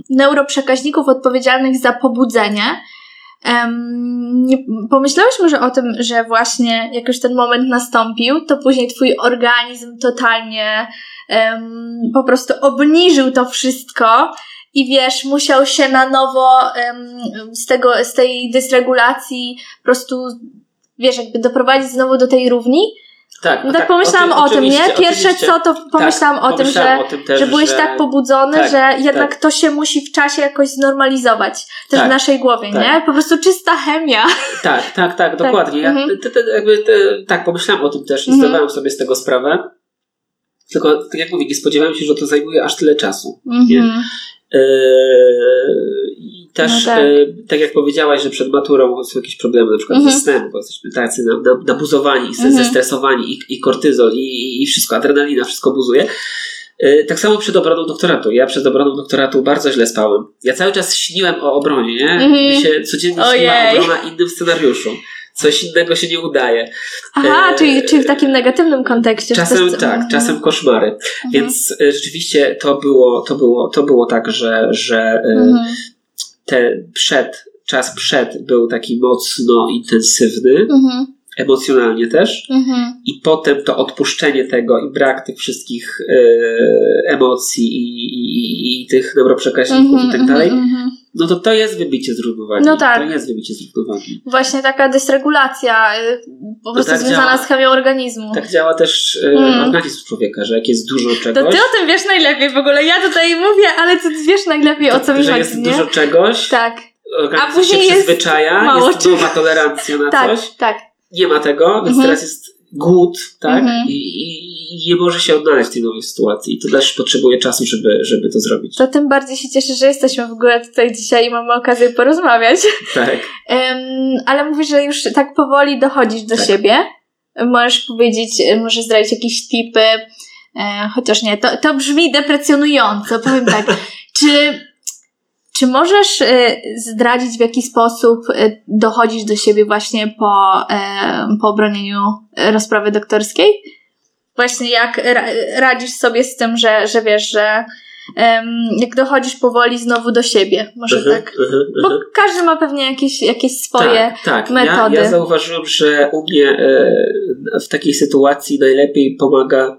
neuroprzekaźników odpowiedzialnych za pobudzenie, Um, nie, pomyślałyśmy że o tym, że właśnie jak już ten moment nastąpił, to później twój organizm totalnie um, po prostu obniżył to wszystko i wiesz, musiał się na nowo um, z, tego, z tej dysregulacji po prostu, wiesz, jakby doprowadzić znowu do tej równi. Tak, no tak, tak pomyślałam o, tym, nie? Pierwsze co, to pomyślałam tak, o tym, że, o tym też, że byłeś że... tak pobudzony, tak, że jednak tak. to się musi w czasie jakoś znormalizować. Też w tak, naszej głowie, tak. nie? Po prostu czysta chemia. Tak, tak, tak, [LAUGHS] dokładnie. Ja, mhm. te, te, jakby te, tak, pomyślałam o tym też i mhm. zdawałem sobie z tego sprawę. Tylko, tak jak mówię, nie spodziewałem się, że to zajmuje aż tyle czasu. Mhm. Yy, też, no tak. Yy, tak. jak powiedziałaś, że przed maturą są jakieś problemy, na przykład mhm. ze snem, bo jesteśmy tacy nabuzowani, mhm. zestresowani i, i kortyzol, i, i wszystko, adrenalina, wszystko buzuje. Yy, tak samo przed obroną doktoratu. Ja przed obroną doktoratu bardzo źle spałem. Ja cały czas śniłem o obronie, nie? Mhm. Mi się codziennie śniła obrona innym scenariuszu coś innego się nie udaje. Aha, e, czyli, czyli w takim negatywnym kontekście. Czasem tak, mhm. czasem koszmary. Mhm. Więc e, rzeczywiście to było, to było, to było tak, że, że e. te przed, czas przed był taki mocno intensywny. Mhm emocjonalnie też. Mhm. I potem to odpuszczenie tego i brak tych wszystkich e, emocji i, i, i, tych neuroprzekaźników mhm, i tak dalej, mhm, no to to jest wybicie z równowagi. No tak. To jest wybicie z równowagi. Właśnie taka dysregulacja y, po prostu tak związana działa, z chemią organizmu. Tak działa też y, mm. organizm człowieka, że jak jest dużo czegoś... To ty o tym wiesz najlepiej w ogóle. Ja tutaj mówię, ale ty wiesz najlepiej o co mi chodzi, jest nie? dużo czegoś, tak. organizm A później się przyzwyczaja, mało jest nowa tolerancja na tak, coś. Tak, Nie ma tego, więc mhm. teraz jest głód, tak? Mhm. I, I, nie może się odnaleźć w tej nowej sytuacji. I to też potrzebuje czasu, żeby, żeby to zrobić. To tym bardziej się cieszę, że jesteśmy w ogóle tutaj dzisiaj i mamy okazję porozmawiać. [LAUGHS] Tak. Um, ale mówisz, że już tak powoli dochodzisz do tak. siebie. Możesz powiedzieć, możesz zdradzić jakieś tipy, e, chociaż nie, to, to brzmi deprecjonująco, powiem tak. [LAUGHS] Czy czy możesz y, zdradzić, w jaki sposób y, dochodzisz do siebie właśnie po, po obronieniu rozprawy doktorskiej? Właśnie jak radzisz sobie z tym, że, że wiesz, że jak dochodzisz powoli znowu do siebie, może uh-huh, tak? Uh-huh, Bo każdy ma pewnie jakieś, jakieś swoje tak, tak. metody. Ja, ja zauważyłem, że u mnie e, w takiej sytuacji najlepiej pomaga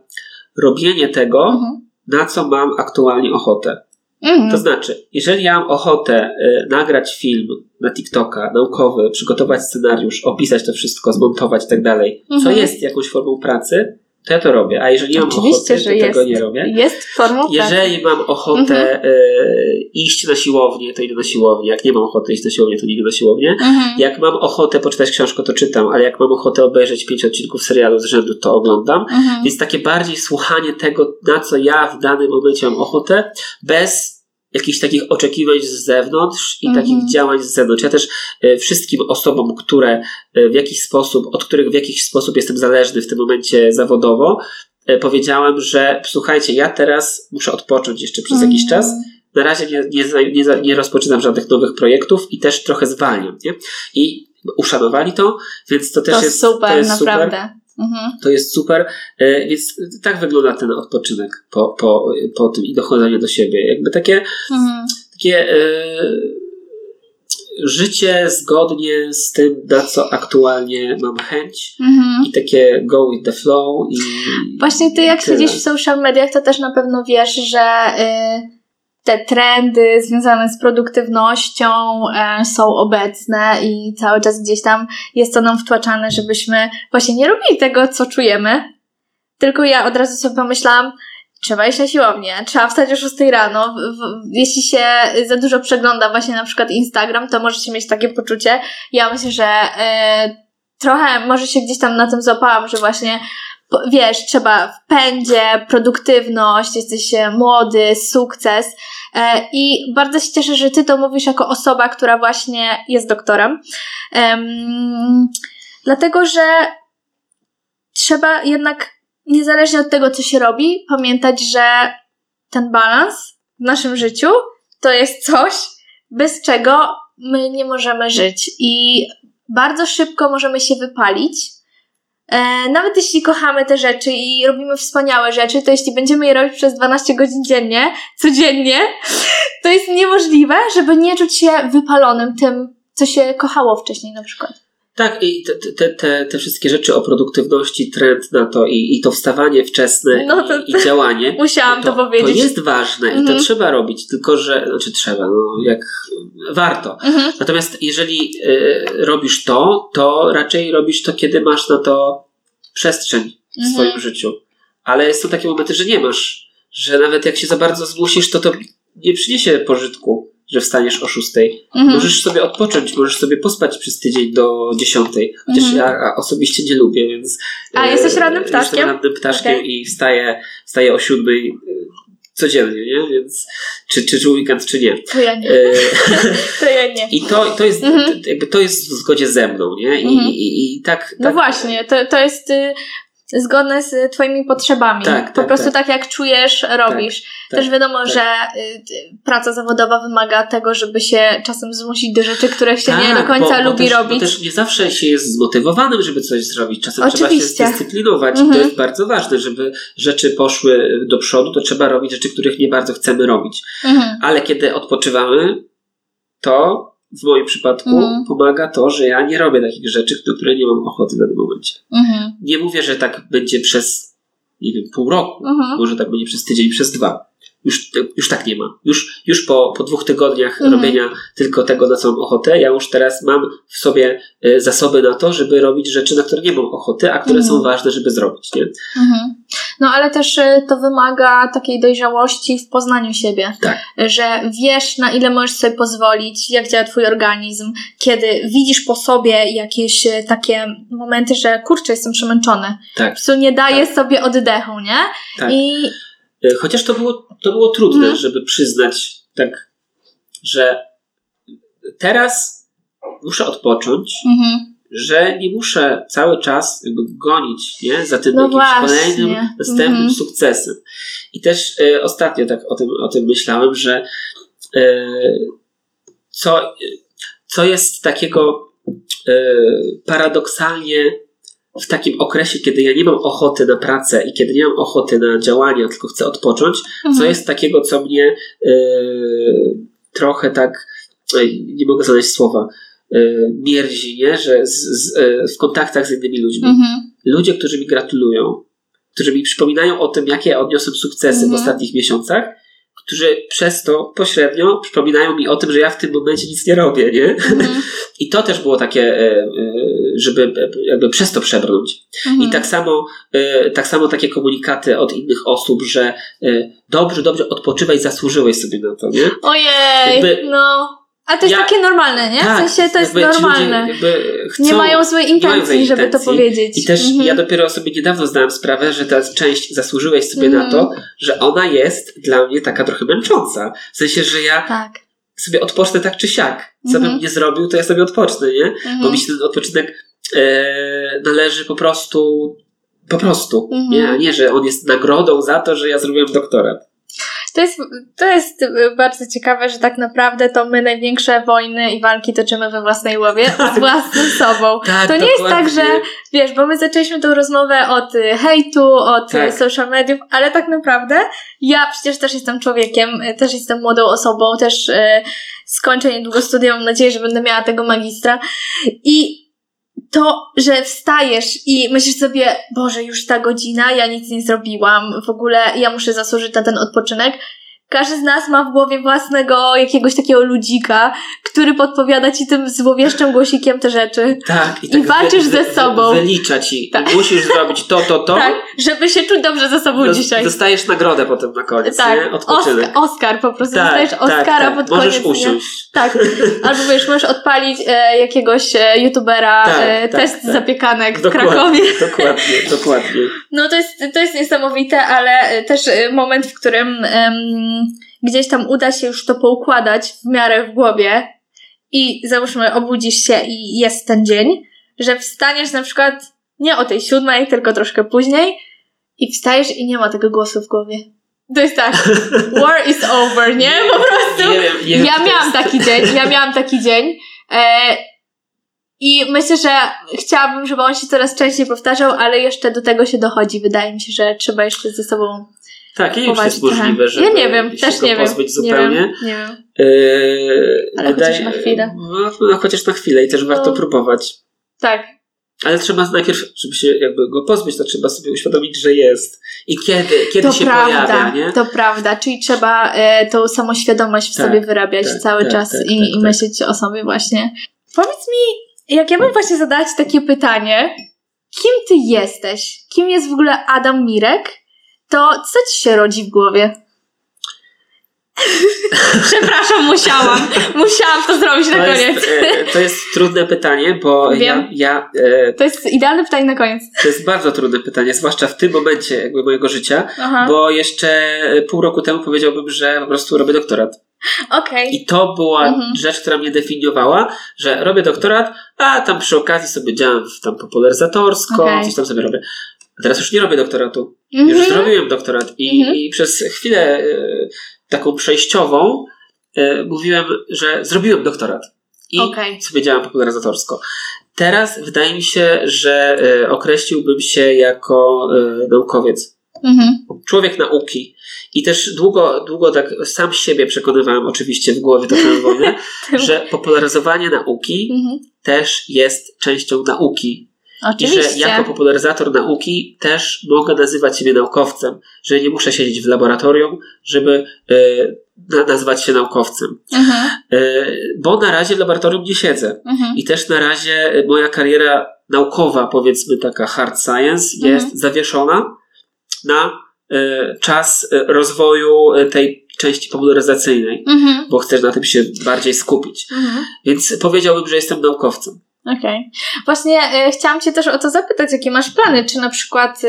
robienie tego, na co mam aktualnie ochotę. Mhm. To znaczy, jeżeli ja mam ochotę y, nagrać film na TikToka, naukowy, przygotować scenariusz, opisać to wszystko, zmontować i tak dalej, co mhm. jest jakąś formą pracy, to ja to robię. A jeżeli mam Oczywiście, ochoty, to jest, tego nie robię. Jest formą Jeżeli mam ochotę mhm. y, iść na siłownię, to idę na siłownię. Jak nie mam ochoty iść na siłownię, to nie idę na siłownię. Mhm. Jak mam ochotę poczytać książkę, to czytam, ale jak mam ochotę obejrzeć pięć odcinków serialu z rzędu, to oglądam. Mhm. Więc takie bardziej słuchanie tego, na co ja w danym momencie mam ochotę, bez jakichś takich oczekiwań z zewnątrz i -hmm. takich działań z zewnątrz. Ja też y, wszystkim osobom, które y, w jakiś sposób, od których w jakiś sposób jestem zależny w tym momencie zawodowo, y, powiedziałem, że słuchajcie, ja teraz muszę odpocząć jeszcze przez -hmm. jakiś czas. Na razie nie, nie, nie, nie rozpoczynam żadnych nowych projektów i też trochę zwalniam. Nie? I uszanowali to, więc to też to jest super, to jest naprawdę. super. Mhm. To jest super, e, więc tak wygląda ten odpoczynek po, po, po tym i dochodzenie do siebie. Jakby takie, mhm. takie e, życie zgodnie z tym, na co aktualnie mam chęć mhm. i takie go with the flow. I Właśnie ty jak siedzisz w social mediach, to też na pewno wiesz, że... Y te trendy związane z produktywnością e, są obecne i cały czas gdzieś tam jest to nam wtłaczane, żebyśmy właśnie nie robili tego, co czujemy. Tylko ja od razu sobie pomyślałam, trzeba iść na siłownię, trzeba wstać o 6 rano. Jeśli się za dużo przegląda właśnie na przykład Instagram, to możecie mieć takie poczucie. Ja myślę, że e, trochę może się gdzieś tam na tym złapałam, że właśnie wiesz, trzeba w pędzie, produktywność, jesteś e, młody, sukces. E, I bardzo się cieszę, że ty to mówisz jako osoba, która właśnie jest doktorem. Dlatego, że trzeba jednak, niezależnie od tego, co się robi, pamiętać, że ten balans w naszym życiu to jest coś, bez czego my nie możemy żyć. I bardzo szybko możemy się wypalić nawet jeśli kochamy te rzeczy i robimy wspaniałe rzeczy, to jeśli będziemy je robić przez 12 godzin dziennie, codziennie, to jest niemożliwe, żeby nie czuć się wypalonym tym, co się kochało wcześniej na przykład. Tak, i te, te, te, te wszystkie rzeczy o produktywności, trend na to i, i to wstawanie wczesne no to, i, i, działanie. [LAUGHS] Musiałam to, to, powiedzieć. To jest ważne i to mhm. trzeba robić, tylko że, znaczy trzeba, no jak warto. Mhm. Natomiast jeżeli y, robisz to, to raczej robisz to, kiedy masz na to przestrzeń w mhm. swoim życiu. Ale są takie momenty, że nie masz, że nawet jak się za bardzo zmusisz, to to nie przyniesie pożytku że wstaniesz o szóstej. Mhm. Możesz sobie odpocząć, możesz sobie pospać przez tydzień do dziesiątej. Chociaż mhm. ja osobiście nie lubię, więc. A jesteś rannym ptaszkiem? Jestem rannym ptaszkiem okay. i wstaję, wstaję o siódmej e, codziennie, nie? Więc czy, czy, czy weekend, czy nie. To ja nie. E, [LAUGHS] to ja nie. [LAUGHS] I to, to jest mhm. jakby to jest w zgodzie ze mną, nie? I, mhm. i, i, i tak, tak, No właśnie, to, to jest y, zgodne z Twoimi potrzebami. Tak, po tak, prostu tak. tak jak czujesz, robisz. Tak, Też wiadomo, tak. że y, praca zawodowa wymaga tego, żeby się czasem zmusić do rzeczy, których się nie do końca bo, lubi bo też, robić. Bo też nie zawsze się jest zmotywowanym, żeby coś zrobić. Czasem Oczywiście. trzeba się zdyscyplinować. Mhm. To jest bardzo ważne, żeby rzeczy poszły do przodu, to trzeba robić rzeczy, których nie bardzo chcemy robić. Mhm. Ale kiedy odpoczywamy, to w moim przypadku mm. pomaga to, że ja nie robię takich rzeczy, na które nie mam ochoty w danym momencie. Mm. Nie mówię, że tak będzie przez, nie wiem, pół roku. Mm. Może tak będzie przez tydzień, przez dwa. Już, już tak nie ma. Już, już po, po dwóch tygodniach Mhm. robienia tylko tego, na co mam ochotę, ja już teraz mam w sobie e, zasoby na to, żeby robić rzeczy, na które nie mam ochoty, a które Mhm. są ważne, żeby zrobić. Nie? Mhm. No ale też y, to wymaga takiej dojrzałości w poznaniu siebie. Tak. Że wiesz, na ile możesz sobie pozwolić, jak działa twój organizm, kiedy widzisz po sobie jakieś y, takie momenty, że kurczę, jestem przemęczony. Tak. Po prostu nie daję sobie oddechu, nie? Tak. I E, Chociaż to było, to było trudne, Mhm. żeby przyznać, tak, że teraz muszę odpocząć, mhm. że nie muszę cały czas jakby gonić nie? za tym No jakimś właśnie. kolejnym, następnym Mhm. sukcesem. I też e, ostatnio tak o tym, o tym myślałem, że e, co, co jest takiego e, paradoksalnie w takim okresie, kiedy ja nie mam ochoty na pracę i kiedy nie mam ochoty na działania, tylko chcę odpocząć, co Mhm. jest takiego, co mnie e, trochę tak, e, nie mogę znaleźć słowa, e, mierzi, nie? że z, z, w kontaktach z innymi ludźmi. Mhm. Ludzie, którzy mi gratulują, którzy mi przypominają o tym, jakie ja odniosłem sukcesy w Mhm. ostatnich miesiącach, którzy przez to pośrednio przypominają mi o tym, że ja w tym momencie nic nie robię, nie? Mhm. [LAUGHS] I to też było takie, e, e, żeby e, jakby przez to przebrnąć. Mhm. I tak samo, tak samo takie komunikaty od innych osób, że dobrze, dobrze odpoczywaj, zasłużyłeś sobie na to, nie? Ojej, Jakby- no. A to jest Ja- takie normalne, nie? Tak, w sensie to jest normalne. Chcą, nie mają złej mają intencji, złej żeby to powiedzieć. I też Mhm. ja dopiero sobie niedawno zdałem sprawę, że ta część zasłużyłeś sobie Mhm. na to, że ona jest dla mnie taka trochę męcząca. W sensie, że ja Tak. sobie odpocznę tak czy siak. Co Mhm. bym nie zrobił, to ja sobie odpocznę, nie? Mhm. Bo mi się ten odpoczynek e, należy po prostu po prostu, Mhm. nie? A nie, że on jest nagrodą za to, że ja zrobiłem doktorat. To jest, to jest y, bardzo ciekawe, że tak naprawdę to my największe wojny i walki toczymy we własnej głowie [LAUGHS] z własnym sobą. Tak, To nie jest tak, że wiesz, bo my zaczęliśmy tę rozmowę od y, hejtu, od Tak. tak. social mediów, ale tak naprawdę ja przecież też jestem człowiekiem, y, też jestem młodą osobą, też y, skończę niedługo studia, mam nadzieję, że będę miała tego magistra i to, że wstajesz i myślisz sobie, Boże, już ta godzina, ja nic nie zrobiłam, w ogóle ja muszę zasłużyć na ten odpoczynek. Każdy z nas ma w głowie własnego jakiegoś takiego ludzika, który podpowiada ci tym złowieszczym głosikiem te rzeczy. Tak, I walczysz ze sobą. Wylicza ci. Tak. Musisz zrobić to, to, to. Tak, żeby się czuć dobrze ze sobą Dos- dzisiaj. Dostajesz nagrodę potem na koniec, tak, nie? Odpoczynek. Oscar, Oscar po prostu. Dostajesz Oscara pod Możesz koniec. nie? usiąść. Tak. [LAUGHS] Albo wiesz, możesz odpalić e, jakiegoś e, youtubera Tak, e, tak, test tak. zapiekanek w Dokładnie, Krakowie. Dokładnie, dokładnie. No to jest, to jest niesamowite, ale e, też e, moment, w którym em, gdzieś tam uda się już to poukładać w miarę w głowie i załóżmy obudzisz się i jest ten dzień, że wstaniesz na przykład nie o tej siódmej, tylko troszkę później i wstajesz i nie ma tego głosu w głowie. To jest tak, [LAUGHS] war is over, nie? Po prostu. Nie wiem, nie wiem, Ja miałam taki dzień, ja miałam taki dzień. E, I myślę, że chciałabym, żeby on się coraz częściej powtarzał, ale jeszcze do tego się dochodzi. Wydaje mi się, że trzeba jeszcze ze sobą Tak, ja nie wiem, czy to jest możliwe, żeby Ja nie wiem, też nie wiem. pozbyć Nie zupełnie. wiem, nie wiem. Yy, Ale chociaż na chwilę. No, no, chociaż na chwilę i też warto No. próbować. Tak, Ale trzeba najpierw, żeby się jakby go pozbyć, to trzeba sobie uświadomić, że jest. I kiedy, kiedy to się prawda, pojawia, nie? to prawda. Czyli trzeba e, tą samoświadomość w Tak, sobie wyrabiać tak, cały tak, czas tak, i, tak, i tak. myśleć o sobie właśnie. Powiedz mi, jak ja bym właśnie zadała Ci takie pytanie, kim Ty jesteś? Kim jest w ogóle Adam Mirek? To co Ci się rodzi w głowie? [LAUGHS] Przepraszam, musiałam. Musiałam to zrobić na To koniec. jest, to jest trudne pytanie, bo ja, Wiem. ja e, To jest idealne pytanie na koniec. to jest bardzo trudne pytanie, zwłaszcza w tym momencie jakby mojego życia, Aha, bo jeszcze pół roku temu powiedziałbym, że po prostu robię doktorat. okej. I to była Mhm. rzecz, która mnie definiowała, że robię doktorat, a tam przy okazji sobie działam w- tam popularyzatorsko, Okej. coś tam sobie robię. Teraz już nie robię doktoratu. Już Mhm. zrobiłem doktorat i, Mhm. i przez chwilę e, taką przejściową e, mówiłem, że zrobiłem doktorat. I Okej. sobie działam popularyzatorsko. Teraz wydaje mi się, że e, określiłbym się jako naukowiec Mhm. człowiek nauki. I też długo, długo tak sam siebie przekonywałem, oczywiście w głowie toczyłem wojnę, [LAUGHS] że popularyzowanie nauki Mhm. też jest częścią nauki. Oczywiście. I że jako popularyzator nauki też mogę nazywać siebie naukowcem, że nie muszę siedzieć w laboratorium, żeby y, nazywać się naukowcem. Mhm. Y, bo na razie w laboratorium nie siedzę. Mhm. I też na razie moja kariera naukowa, powiedzmy taka hard science, jest mhm. zawieszona na y, czas rozwoju tej części popularyzacyjnej, bo chcesz na tym się bardziej skupić. Więc powiedziałbym, że jestem naukowcem. Okej. Okay. Właśnie y, chciałam Cię też o to zapytać, jakie masz plany? Czy na przykład y,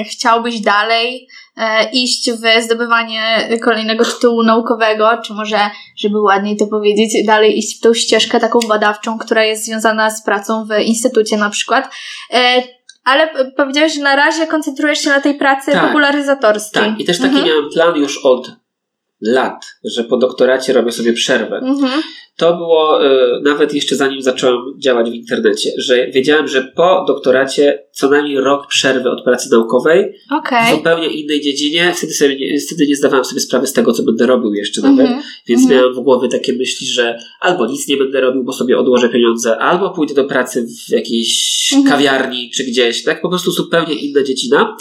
y, chciałbyś dalej e, iść w zdobywanie kolejnego tytułu naukowego, czy może, żeby ładniej to powiedzieć, dalej iść w tą ścieżkę taką badawczą, która jest związana z pracą w instytucie na przykład? E, ale powiedziałeś, że na razie koncentrujesz się na tej pracy tak, popularyzatorskiej. Tak, i też taki mhm. miałem plan już od lat, że po doktoracie robię sobie przerwę. Mhm. To było y, nawet jeszcze zanim zacząłem działać w internecie, że wiedziałem, że po doktoracie co najmniej rok przerwy od pracy naukowej okay. w zupełnie innej dziedzinie. Wtedy, sobie nie, wtedy nie zdawałem sobie sprawy z tego, co będę robił jeszcze nawet, -hmm. więc -hmm. miałem w głowie takie myśli, że albo nic nie będę robił, bo sobie odłożę pieniądze, albo pójdę do pracy w jakiejś -hmm. kawiarni czy gdzieś, tak? Po prostu zupełnie inna dziedzina.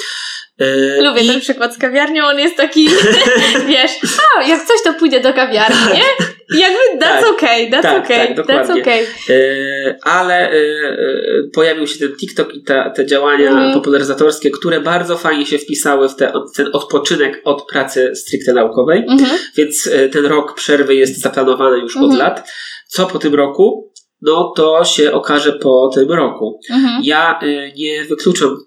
E, Lubię I... ten przykład z kawiarnią, on jest taki, [LAUGHS] wiesz, a jak coś to pójdę do kawiarni, nie? Jakby that's tak, okay, that's tak, okay, tak, dokładnie. that's okay. E, ale e, pojawił się ten TikTok i te, te działania mm. popularyzatorskie, które bardzo fajnie się wpisały w te, ten odpoczynek od pracy stricte naukowej, mm -hmm. więc ten rok przerwy jest zaplanowany już mm -hmm. od mhm. lat. Co po tym roku? No to się okaże po tym roku. -hmm. Ja nie wykluczam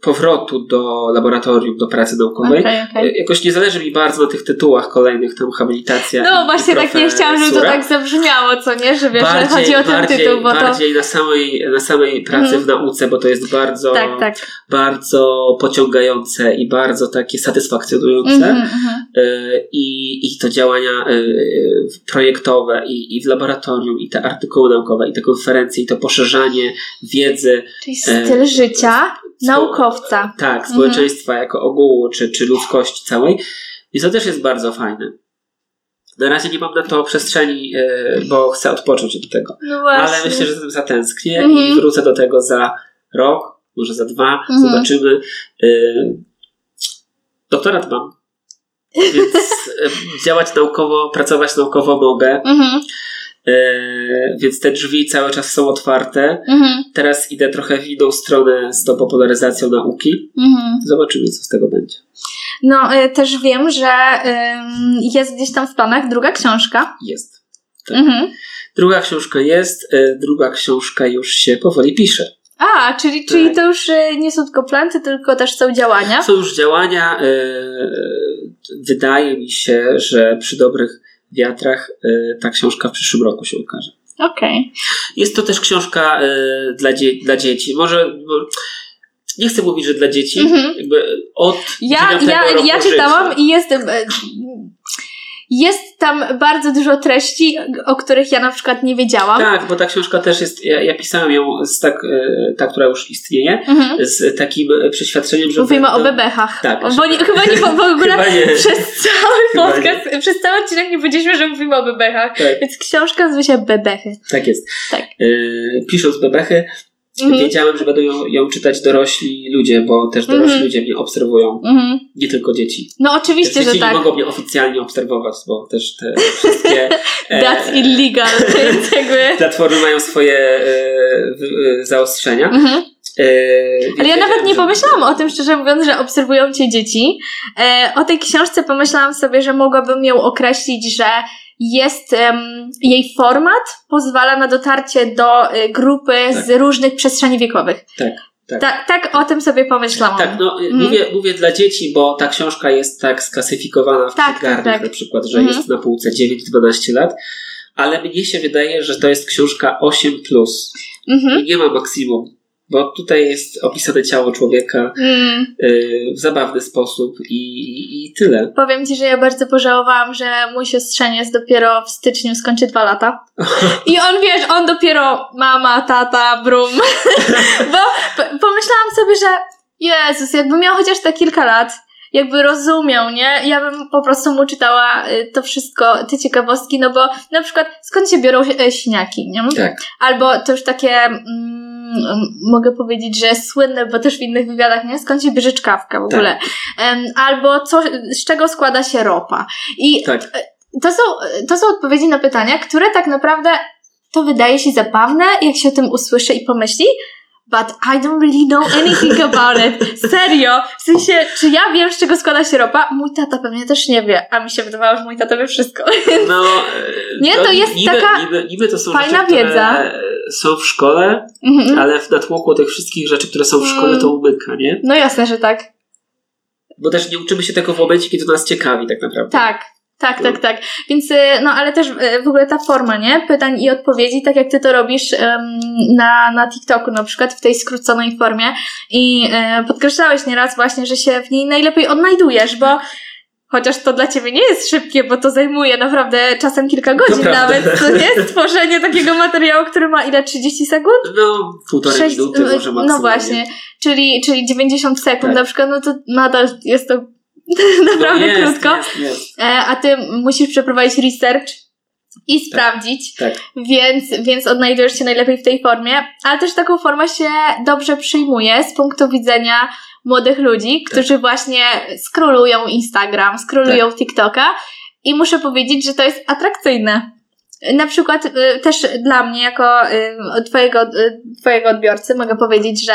powrotu do laboratorium, do pracy naukowej. Okay, okay. Jakoś nie zależy mi bardzo na tych tytułach kolejnych, tam habilitacja. No właśnie tak nie chciałam, żeby to tak zabrzmiało, co nie? Że wiesz, bardziej, że chodzi o ten bardziej, tytuł, bo bardziej to... na samej, na samej pracy mm. w nauce, bo to jest bardzo, tak, tak. bardzo pociągające i bardzo takie satysfakcjonujące. Mm -hmm. I, I to działania e, projektowe i, i w laboratorium, i te artykuły naukowe, i te konferencje, i to poszerzanie wiedzy. Czyli styl życia naukowca. Tak, mhm. społeczeństwa mhm. jako ogółu, czy, czy ludzkości całej. I to też jest bardzo fajne. Na razie nie mam na to przestrzeni, e, bo chcę odpocząć od tego. No Ale myślę, że tym zatęsknię mhm. i wrócę do tego za rok, może za dwa. Mhm. Zobaczymy. E, doktorat mam. [LAUGHS] Więc e, działać naukowo, pracować naukowo mogę. Mhm. E, więc te drzwi cały czas są otwarte. Mhm. Teraz idę trochę w inną stronę z tą popularyzacją nauki. Mhm. Zobaczymy, co z tego będzie. No, e, też wiem, że jest gdzieś tam w planach druga książka. Jest. Tak. Mhm. Druga książka jest, e, druga książka już się powoli pisze. A, czyli, tak. czyli to już nie są tylko planty, tylko też są działania? Są już działania. Wydaje mi się, że przy dobrych wiatrach y, ta książka w przyszłym roku się ukaże. Okej. Okay. Jest to też książka y, dla, dzie dla dzieci. Może nie chcę mówić, że dla dzieci, mm-hmm. jakby od ja, ja, ja czytałam i jestem jest tam bardzo dużo treści, o których ja na przykład nie wiedziałam. Tak, bo ta książka też jest, ja, ja pisałem ją z tak, e, ta, która już istnieje, mhm. z takim przeświadczeniem, że... Mówimy o bebechach. Tak. Bo nie, chyba nie, bo w ogóle przez cały podcast, przez cały odcinek nie powiedzieliśmy, że mówimy o bebechach. Tak. Więc książka nazywa się Bebechy. Tak jest. Tak. E, pisząc bebechy, Mhm. Wiedziałem, że będą ją, ją, czytać dorośli ludzie, bo też dorośli mhm. ludzie mnie obserwują, mhm. nie tylko dzieci. No oczywiście, też że tak. nie mogą mnie oficjalnie obserwować, bo też te wszystkie... [LAUGHS] That's e, illegal, [LAUGHS] jakby... [LAUGHS] Platformy mają swoje e, e, zaostrzenia. Mhm. E, Ale ja nawet nie pomyślałam o tym, szczerze mówiąc, że obserwują cię dzieci. E, o tej książce pomyślałam sobie, że mogłabym ją określić, że jest um, jej format pozwala na dotarcie do y, grupy tak. z różnych przestrzeni wiekowych. Tak. Tak. Ta, tak o tym sobie pomyślałam. Tak, no mm. mówię, mówię dla dzieci, bo ta książka jest tak sklasyfikowana w tak, tak, tak. na przykład, że mm. jest na półce 9-12 lat, ale mnie się wydaje, że to jest książka 8+. Plus. Mm -hmm. I nie ma maksimum bo tutaj jest opisane ciało człowieka mm. y, w zabawny sposób i, i, tyle. Powiem Ci, że ja bardzo pożałowałam, że mój siostrzeniec dopiero w styczniu skończy dwa lata. I on, wiesz, on dopiero mama, tata, brum. [LAUGHS] bo pomyślałam sobie, że Jezus, jakby miał chociaż te kilka lat, jakby rozumiał, nie? Ja bym po prostu mu czytała y, to wszystko, te ciekawostki, no bo na przykład skąd się biorą e, śniaki, nie? Tak. Albo to już takie... Mm, mogę powiedzieć, że słynne, bo też w innych wywiadach, nie? Skąd się bierze czkawka w ogóle. Tak. Um, albo co, z czego składa się ropa. I tak. E, to, są, to są odpowiedzi na pytania, które tak naprawdę to wydaje się zabawne, jak się o tym usłyszy i pomyśli, but I don't really know anything about it. Serio. W sensie, czy ja wiem, z czego składa się ropa? Mój tata pewnie też nie wie, a mi się wydawało, że mój tata wie wszystko. [LAUGHS] No, nie, to, to jest niby, taka niby, niby to są fajna rzeczy, wiedza. są w szkole, mhm. ale w natłoku tych wszystkich rzeczy, które są w szkole, to mm. umyka, nie? No jasne, że tak. Bo też nie uczymy się tego w momencie, kiedy to nas ciekawi tak naprawdę. Tak, tak, tak, tak. Więc, y, no ale też y, w ogóle ta forma, nie? Pytań i odpowiedzi, tak jak ty to robisz um, na, na TikToku na przykład, w tej skróconej formie i um, podkreślałeś nieraz właśnie, że się w niej najlepiej odnajdujesz, bo Chociaż to dla ciebie nie jest szybkie, bo to zajmuje naprawdę czasem kilka godzin to nawet, to nie? Stworzenie takiego materiału, który ma ile? 30 sekund? No, półtorej 6, minuty może maksymalnie. No właśnie, czyli, czyli 90 sekund tak. na przykład, no to nadal jest to [LAUGHS] naprawdę no jest, krótko. Jest, jest. E, a ty musisz przeprowadzić research i tak, sprawdzić, tak. Więc, więc odnajdujesz się najlepiej w tej formie, ale też taką formę się dobrze przyjmuje z punktu widzenia młodych ludzi, tak. którzy właśnie skrolują Instagram, skrolują tak. TikToka i muszę powiedzieć, że to jest atrakcyjne. Na przykład y, też dla mnie, jako y, twojego, y, twojego odbiorcy, mogę powiedzieć, że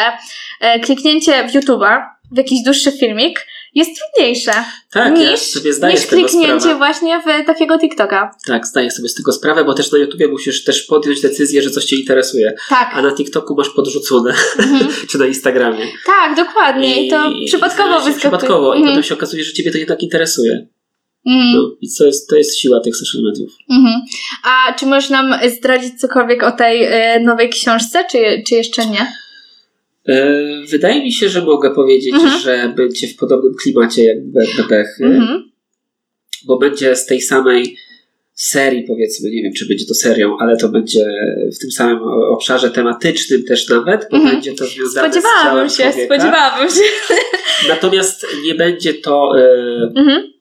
kliknięcie w YouTube'a w jakiś dłuższy filmik jest trudniejsze tak, niż, ja niż kliknięcie właśnie w takiego TikToka. Tak, zdaję sobie z tego sprawę, bo też na YouTubie musisz też podjąć decyzję, że coś Cię interesuje. Tak. A na TikToku masz podrzucone, mhm. [LAUGHS] czy na Instagramie. Tak, dokładnie. I, to przypadkowo wyskakuje. Przypadkowo mhm. i potem się okazuje, że Ciebie to jednak interesuje. Mm. No, I to jest, to jest siła tych social mediów. Mm-hmm. A czy możesz nam zdradzić cokolwiek o tej y, nowej książce, czy, czy jeszcze nie? E, wydaje mi się, że mogę powiedzieć, mhm. że będzie w podobnym klimacie jak Bebechy, mhm. bo będzie z tej samej serii, powiedzmy, nie wiem, czy będzie to serią, ale to będzie w tym samym obszarze tematycznym też nawet, bo mhm. będzie to związane spodziewałabym z ciałem się, Spodziewałabym się. [LAUGHS] Natomiast nie będzie to mhm.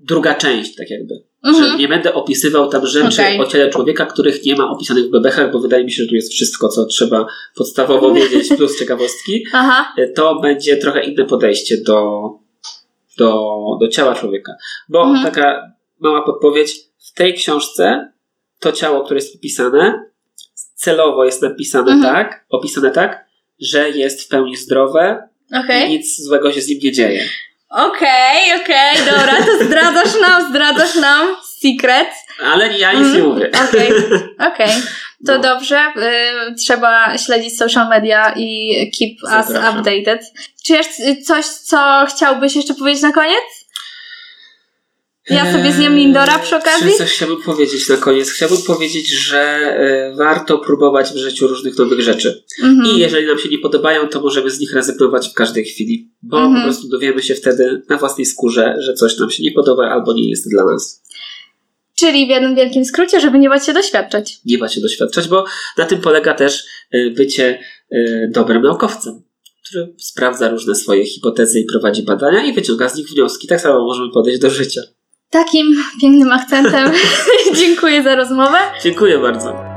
druga część, tak jakby. Mhm. Że nie będę opisywał tam rzeczy okay. o ciele człowieka, których nie ma opisanych w bebechach, bo wydaje mi się, że tu jest wszystko, co trzeba podstawowo wiedzieć, [LAUGHS] plus ciekawostki. Aha. To będzie trochę inne podejście do, do, do ciała człowieka. Bo mhm. taka mała podpowiedź, w tej książce to ciało, które jest opisane, celowo jest napisane mhm. tak, opisane tak, że jest w pełni zdrowe okay. i nic złego się z nim nie dzieje. Okej, okay, okej, okay, dobra, to zdradzasz nam, zdradzasz nam secret. Ale ja nic mm, nie mówię. Okej, okay, [LAUGHS] okej. To no. dobrze. Y, trzeba śledzić social media i keep Zapraszam. us updated. Czy jest coś, co chciałbyś jeszcze powiedzieć na koniec? Ja sobie zjem Lindora przy okazji? Czy coś chciałbym powiedzieć na koniec? Chciałbym powiedzieć, że e, warto próbować w życiu różnych nowych rzeczy. -hmm. I jeżeli nam się nie podobają, to możemy z nich rezygnować w każdej chwili, bo -hmm. po mhm. prostu dowiemy się wtedy na własnej skórze, że coś nam się nie podoba albo nie jest dla nas. Czyli w jednym wielkim skrócie, żeby nie bać się doświadczać. Nie bać się doświadczać, bo na tym polega też e, bycie e, dobrym naukowcem który sprawdza różne swoje hipotezy i prowadzi badania i wyciąga z nich wnioski. Tak samo możemy podejść do życia. Takim pięknym akcentem [LAUGHS] dziękuję za rozmowę. Dziękuję bardzo.